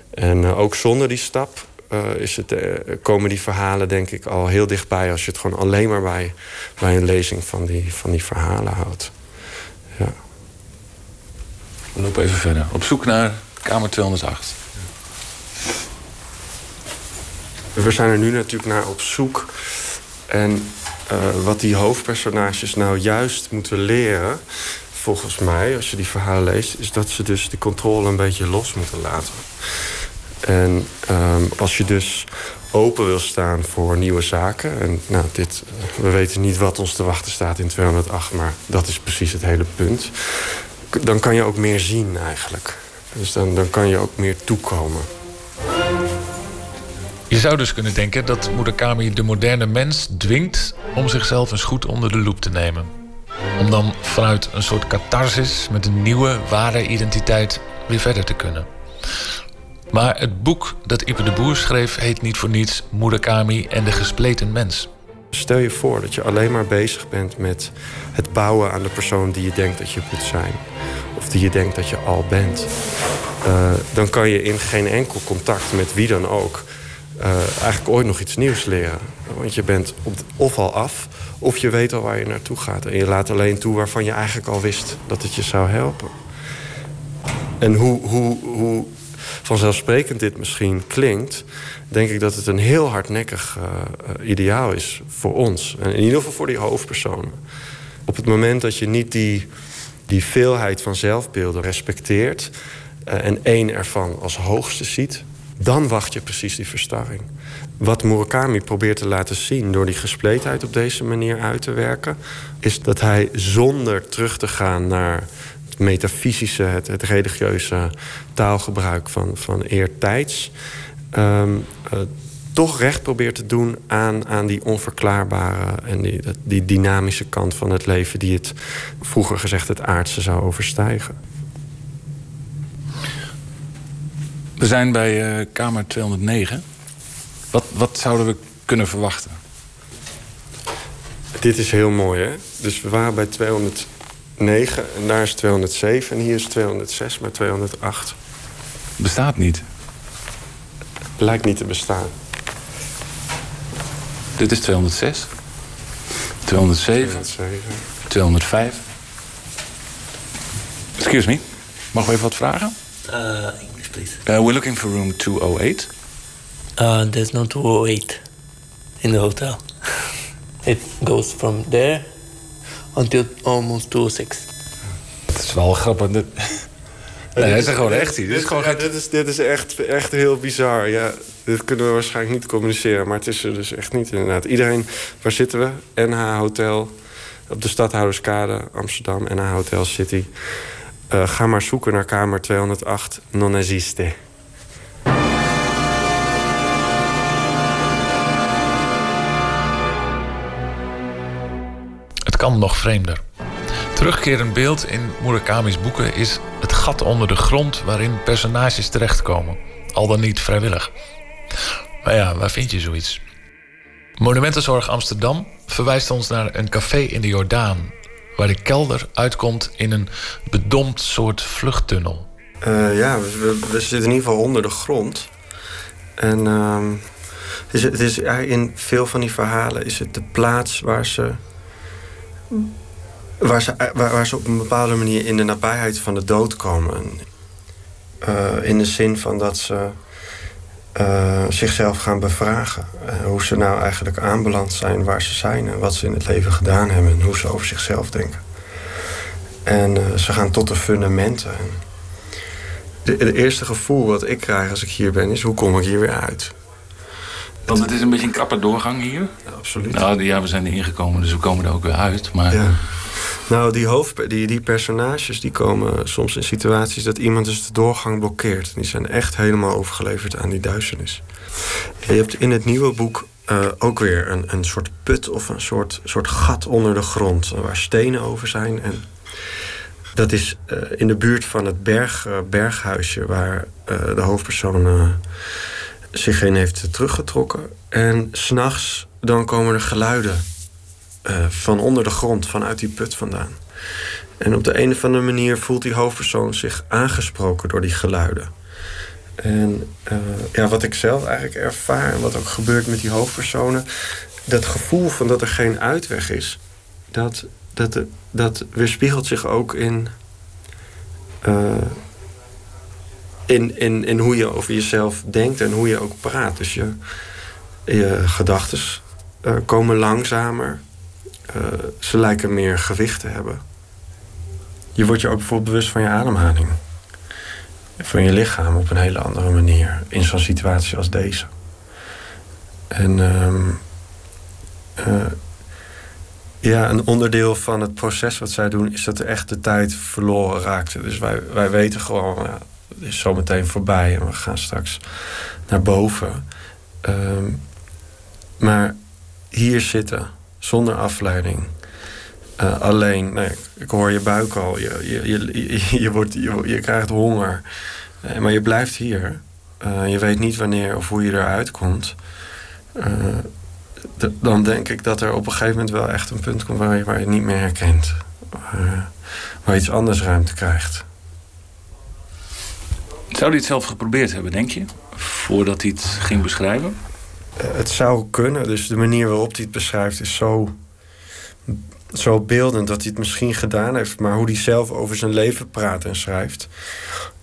En eh, ook zonder die stap eh, is het, eh, komen die verhalen denk ik al heel dichtbij... als je het gewoon alleen maar bij, bij een lezing van die, van die verhalen houdt. Ja. We lopen even verder. Op zoek naar kamer 208. We zijn er nu natuurlijk naar op zoek. En wat die hoofdpersonages nou juist moeten leren, volgens mij, als je die verhalen leest, is dat ze dus de controle een beetje los moeten laten. En ehm, als je dus open wil staan voor nieuwe zaken. En nou, dit, eh, we weten niet wat ons te wachten staat in 208, maar dat is precies het hele punt. Dan kan je ook meer zien eigenlijk. Dus dan, dan kan je ook meer toekomen. Je zou dus kunnen denken dat Murakami de moderne mens dwingt om zichzelf eens goed onder de loep te nemen. Om dan vanuit een soort catharsis met een nieuwe, ware identiteit weer verder te kunnen. Maar het boek dat Ipe de Boer schreef heet niet voor niets Murakami en de gespleten mens. Stel je voor dat je alleen maar bezig bent met het bouwen aan de persoon die je denkt dat je moet zijn. Of die je denkt dat je al bent. Eh, dan kan je in geen enkel contact met wie dan ook eh, eigenlijk ooit nog iets nieuws leren. Want je bent op of al af, of je weet al waar je naartoe gaat. En je laat alleen toe waarvan je eigenlijk al wist dat het je zou helpen. En hoe, hoe, hoe vanzelfsprekend dit misschien klinkt, denk ik dat het een heel hardnekkig eh, eh, ideaal is voor ons. En in ieder geval voor die hoofdpersonen. Op het moment dat je niet die, die veelheid van zelfbeelden respecteert eh, en één ervan als hoogste ziet, dan wacht je precies die verstarring. Wat Murakami probeert te laten zien door die gespleetheid op deze manier uit te werken, is dat hij zonder terug te gaan naar het metafysische, het, het religieuze taalgebruik van, van eertijds, ehm, eh, toch recht probeert te doen aan, aan die onverklaarbare en die, die dynamische kant van het leven, die het vroeger gezegd het aardse zou overstijgen. We zijn bij eh, kamer 209. Wat, wat zouden we kunnen verwachten? Dit is heel mooi, hè? Dus we waren bij 209 en daar is 207 en hier is 206, maar 208 Bestaat niet. lijkt niet te bestaan. Dit is 206. 207. 207. 205. Excuse me. Mag we even wat vragen? Uh, English, please. Uh, we're looking for room 208. Uh, there's no 208 in the hotel. it goes from there until almost 206. Het is wel grappig. Dit... Nee, hij is gewoon echt hier. Dit is gewoon dit is, dit is echt, echt heel bizar. Ja, dit kunnen we waarschijnlijk niet communiceren, maar het is er dus echt niet inderdaad. Iedereen, waar zitten we? NH Hotel op de Stadhouderskade, Amsterdam, NH Hotel City. Eh, ga maar zoeken naar kamer 208, non kan nog vreemder. Terugkerend beeld in Murakami's boeken is het gat onder de grond waarin personages terechtkomen, al dan niet vrijwillig. Maar ja, waar vind je zoiets? Monumentenzorg Amsterdam verwijst ons naar een café in de Jordaan, waar de kelder uitkomt in een bedompt soort vluchttunnel. Eh, ja, we, zitten in ieder geval onder de grond. En ehm, is, het is in veel van die verhalen is het de plaats waar ze, waar ze, waar, waar ze op een bepaalde manier in de nabijheid van de dood komen. Eh, in de zin van dat ze eh, zichzelf gaan bevragen. Eh, hoe ze nou eigenlijk aanbeland zijn waar ze zijn en wat ze in het leven gedaan hebben en hoe ze over zichzelf denken. En eh, ze gaan tot de fundamenten. Het eerste gevoel wat ik krijg als ik hier ben is: hoe kom ik hier weer uit? Want het is een beetje een krappe doorgang hier. absoluut. Nou, ja, we zijn er ingekomen, dus we komen er ook weer uit. Maar Ja. Nou, die, hoofd, die, die personages die komen soms in situaties dat iemand dus de doorgang blokkeert. Die zijn echt helemaal overgeleverd aan die duisternis. En je hebt in het nieuwe boek eh, ook weer een, een soort put of een soort, soort gat onder de grond. Waar stenen over zijn. En dat is eh, in de buurt van het berg, eh, berghuisje waar eh, de hoofdpersoon zich in heeft teruggetrokken. En s'nachts dan komen er geluiden eh, van onder de grond, vanuit die put vandaan. En op de een of andere manier voelt die hoofdpersoon zich aangesproken door die geluiden. En eh, ja, wat ik zelf eigenlijk ervaar en wat ook gebeurt met die hoofdpersonen, dat gevoel van dat er geen uitweg is, dat, dat, dat weerspiegelt zich ook in, eh, in, in, in hoe je over jezelf denkt en hoe je ook praat. Dus je, je gedachten komen langzamer. Eh, ze lijken meer gewicht te hebben. Je wordt je ook bijvoorbeeld bewust van je ademhaling. Van je lichaam op een hele andere manier. In zo'n situatie als deze. En ehm, eh, ja, een onderdeel van het proces wat zij doen... is dat er echt de tijd verloren raakte. Dus wij, wij weten gewoon, ja, is zo meteen voorbij... en we gaan straks naar boven. Ehm, maar hier zitten, zonder afleiding... Eh, alleen, nee, ik hoor je buik al. Je, je, je, je, je wordt, je, je krijgt honger. Eh, maar je blijft hier. Eh, je weet niet wanneer of hoe je eruit komt. Dan denk ik dat er op een gegeven moment wel echt een punt komt waar je, waar je het niet meer herkent. Waar, waar iets anders ruimte krijgt. Zou hij het zelf geprobeerd hebben, denk je? Voordat hij het ging beschrijven? Eh, het zou kunnen. Dus de manier waarop hij het beschrijft is zo, zo beeldend dat hij het misschien gedaan heeft. Maar hoe hij zelf over zijn leven praat en schrijft,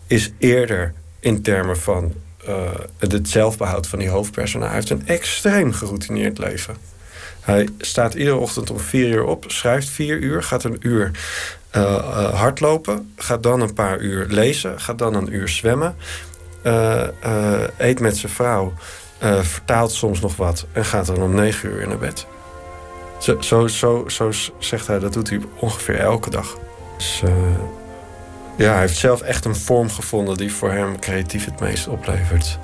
is eerder in termen van eh, het zelfbehoud van die hoofdpersonage. Hij heeft een extreem geroutineerd leven. Hij staat iedere ochtend om vier uur op, schrijft vier uur, gaat een uur hardlopen, gaat dan een paar uur lezen, gaat dan een uur zwemmen, eh, eh, eet met zijn vrouw, eh, vertaalt soms nog wat en gaat dan om negen uur naar bed. Zo, zo, zo, zegt hij, dat doet hij ongeveer elke dag. Dus, eh, ja, hij heeft zelf echt een vorm gevonden die voor hem creatief het meest oplevert.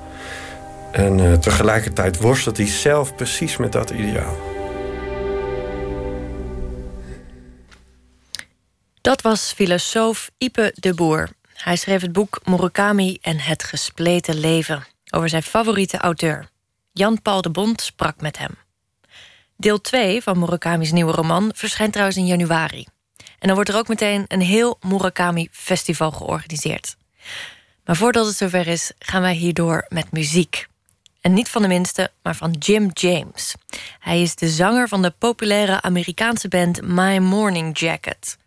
En eh, tegelijkertijd worstelt hij zelf precies met dat ideaal. Dat was filosoof Ipe de Boer. Hij schreef het boek Murakami en het gespleten leven over zijn favoriete auteur. Jan-Paul de Bond sprak met hem. Deel 2 van Murakami's nieuwe roman verschijnt trouwens in januari. En dan wordt er ook meteen een heel Murakami Festival georganiseerd. Maar voordat het zover is, gaan wij hierdoor met muziek. En niet van de minste, maar van Jim James. Hij is de zanger van de populaire Amerikaanse band My Morning Jacket.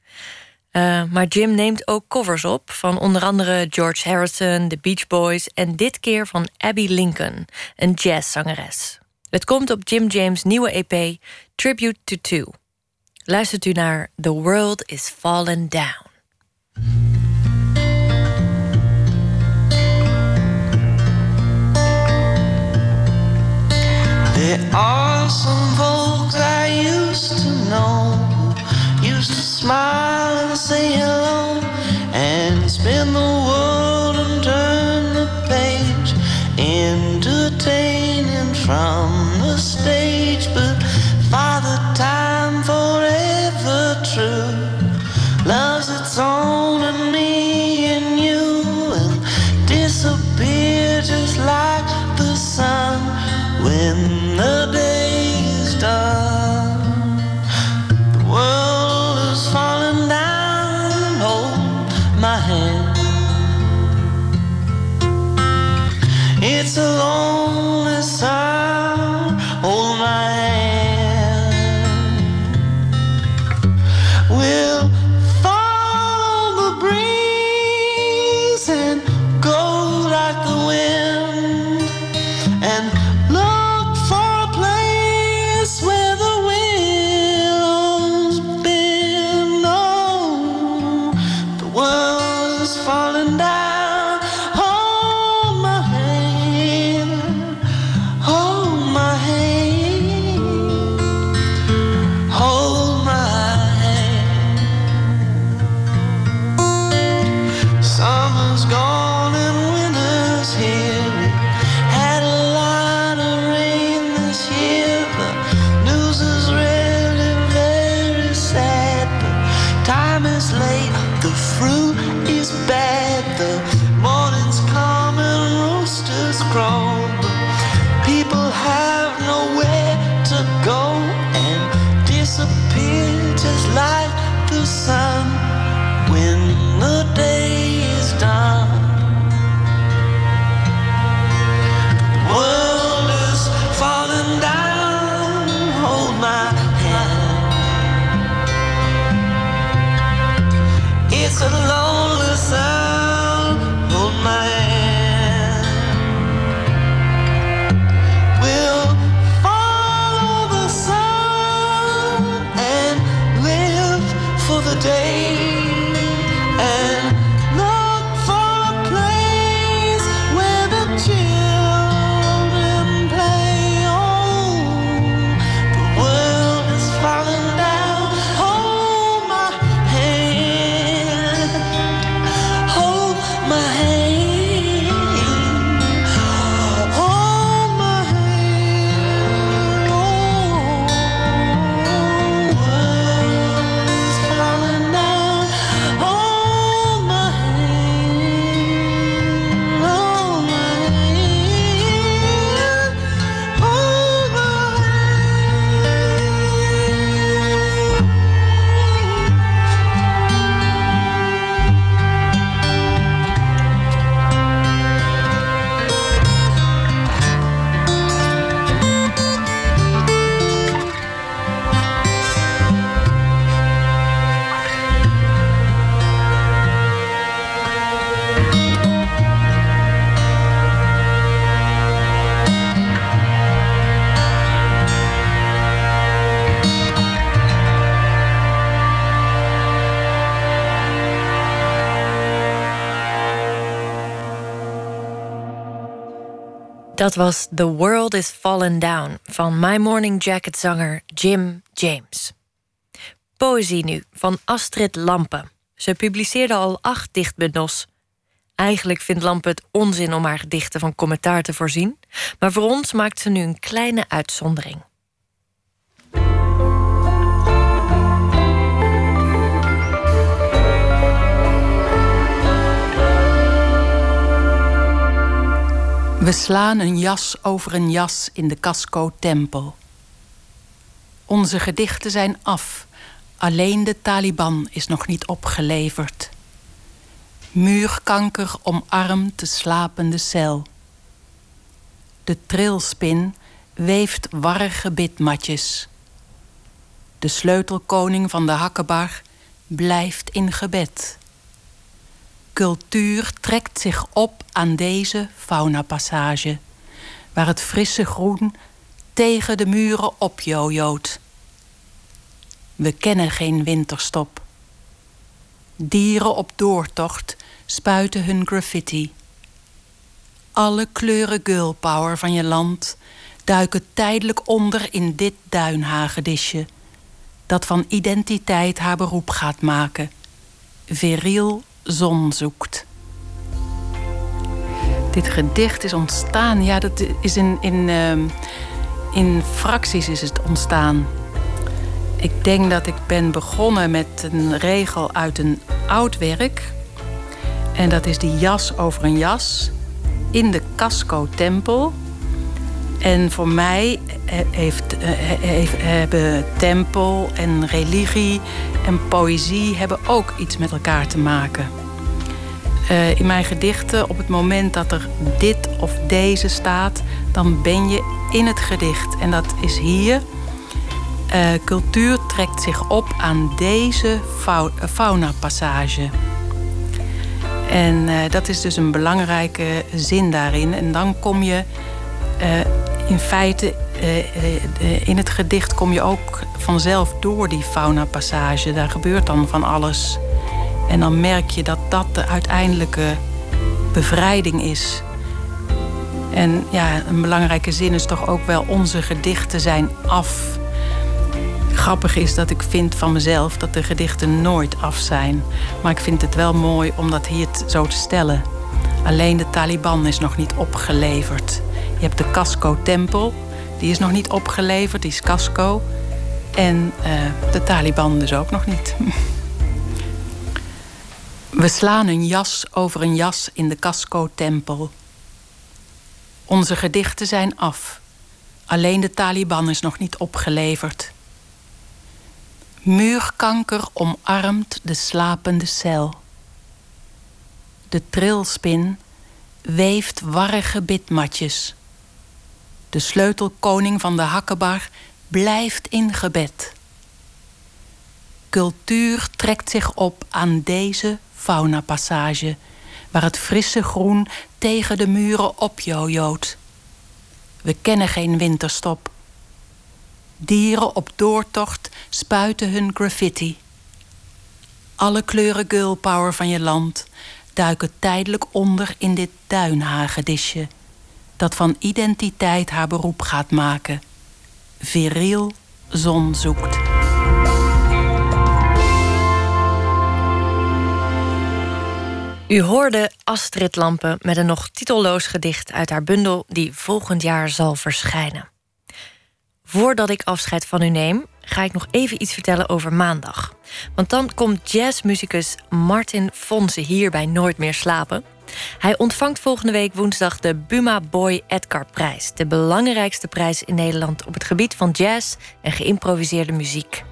Uh, maar Jim neemt ook covers op van onder andere George Harrison, The Beach Boys en dit keer van Abby Lincoln, een jazzzangeres. Het komt op Jim James' nieuwe EP Tribute to Two. Luistert u naar The World is Fallen Down. There are some folks I used to know Just smile and say hello and spin the world and turn the page entertaining from the stage. But Father Time, forever true, loves its own and me and you will disappear just like the sun when the Dat was The World is Fallen Down van My Morning Jacket zanger Jim James. Poëzie nu van Astrid Lampe. Ze publiceerde al acht dichtbundels. Eigenlijk vindt Lampe het onzin om haar gedichten van commentaar te voorzien, maar voor ons maakt ze nu een kleine uitzondering. We slaan een jas over een jas in de Casco-tempel. Onze gedichten zijn af. Alleen de Taliban is nog niet opgeleverd. Muurkanker omarmt de slapende cel. De trilspin weeft warrige bidmatjes. De sleutelkoning van de hakkebar blijft in gebed. Cultuur trekt zich op aan deze faunapassage, waar het frisse groen tegen de muren opjojoot. We kennen geen winterstop. Dieren op doortocht spuiten hun graffiti. Alle kleuren girlpower van je land duiken tijdelijk onder in dit duinhagedisje, dat van identiteit haar beroep gaat maken. Viriel zon zoekt. Dit gedicht is ontstaan, ja, dat is in, in, uh, in fracties is het ontstaan. Ik denk dat ik ben begonnen met een regel uit een oud werk. En dat is die jas over een jas in de Casco-tempel. En voor mij heeft, heeft, hebben tempel en religie en poëzie hebben ook iets met elkaar te maken. eh, in mijn gedichten, op het moment dat er dit of deze staat, dan ben je in het gedicht. En dat is hier. Cultuur trekt zich op aan deze fauna-passage. En dat is dus een belangrijke zin daarin. En dan kom je in feite in het gedicht kom je ook vanzelf door die fauna-passage. Daar gebeurt dan van alles. En dan merk je dat dat de uiteindelijke bevrijding is. En ja, een belangrijke zin is toch ook wel: onze gedichten zijn af. Grappig is dat ik vind van mezelf dat de gedichten nooit af zijn. Maar ik vind het wel mooi om dat hier zo te stellen. Alleen de Taliban is nog niet opgeleverd. Je hebt de Casco-tempel, die is nog niet opgeleverd, die is Casco. En uh, de Taliban dus ook nog niet. We slaan een jas over een jas in de Casco-tempel. Onze gedichten zijn af. Alleen de Taliban is nog niet opgeleverd. Muurkanker omarmt de slapende cel. De trilspin weeft warrige bitmatjes. De sleutelkoning van de hakkebar blijft in gebed. Cultuur trekt zich op aan deze faunapassage, waar het frisse groen tegen de muren opjojoot. We kennen geen winterstop. Dieren op doortocht spuiten hun graffiti. Alle kleuren girlpower van je land duiken tijdelijk onder in dit duinhagedisje, dat van identiteit haar beroep gaat maken. Viriel zon zoekt. U hoorde Astrid Lampen met een nog titelloos gedicht uit haar bundel die volgend jaar zal verschijnen. Voordat ik afscheid van u neem, ga ik nog even iets vertellen over maandag. Want dan komt jazzmuzikus Martin Fonse hier bij Nooit meer slapen. Hij ontvangt volgende week woensdag de Buma Boy Edgar Prijs, de belangrijkste prijs in Nederland op het gebied van jazz en geïmproviseerde muziek.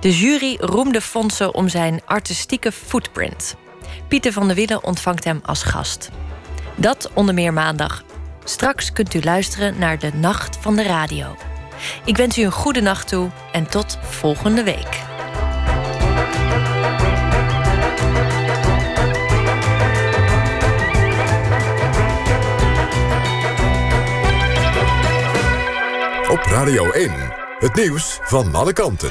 De jury roemde Fonse om zijn artistieke footprint. Pieter van der Wielen ontvangt hem als gast. Dat onder meer maandag. Straks kunt u luisteren naar de Nacht van de Radio. Ik wens u een goede nacht toe en tot volgende week. Op Radio 1, het nieuws van alle kanten.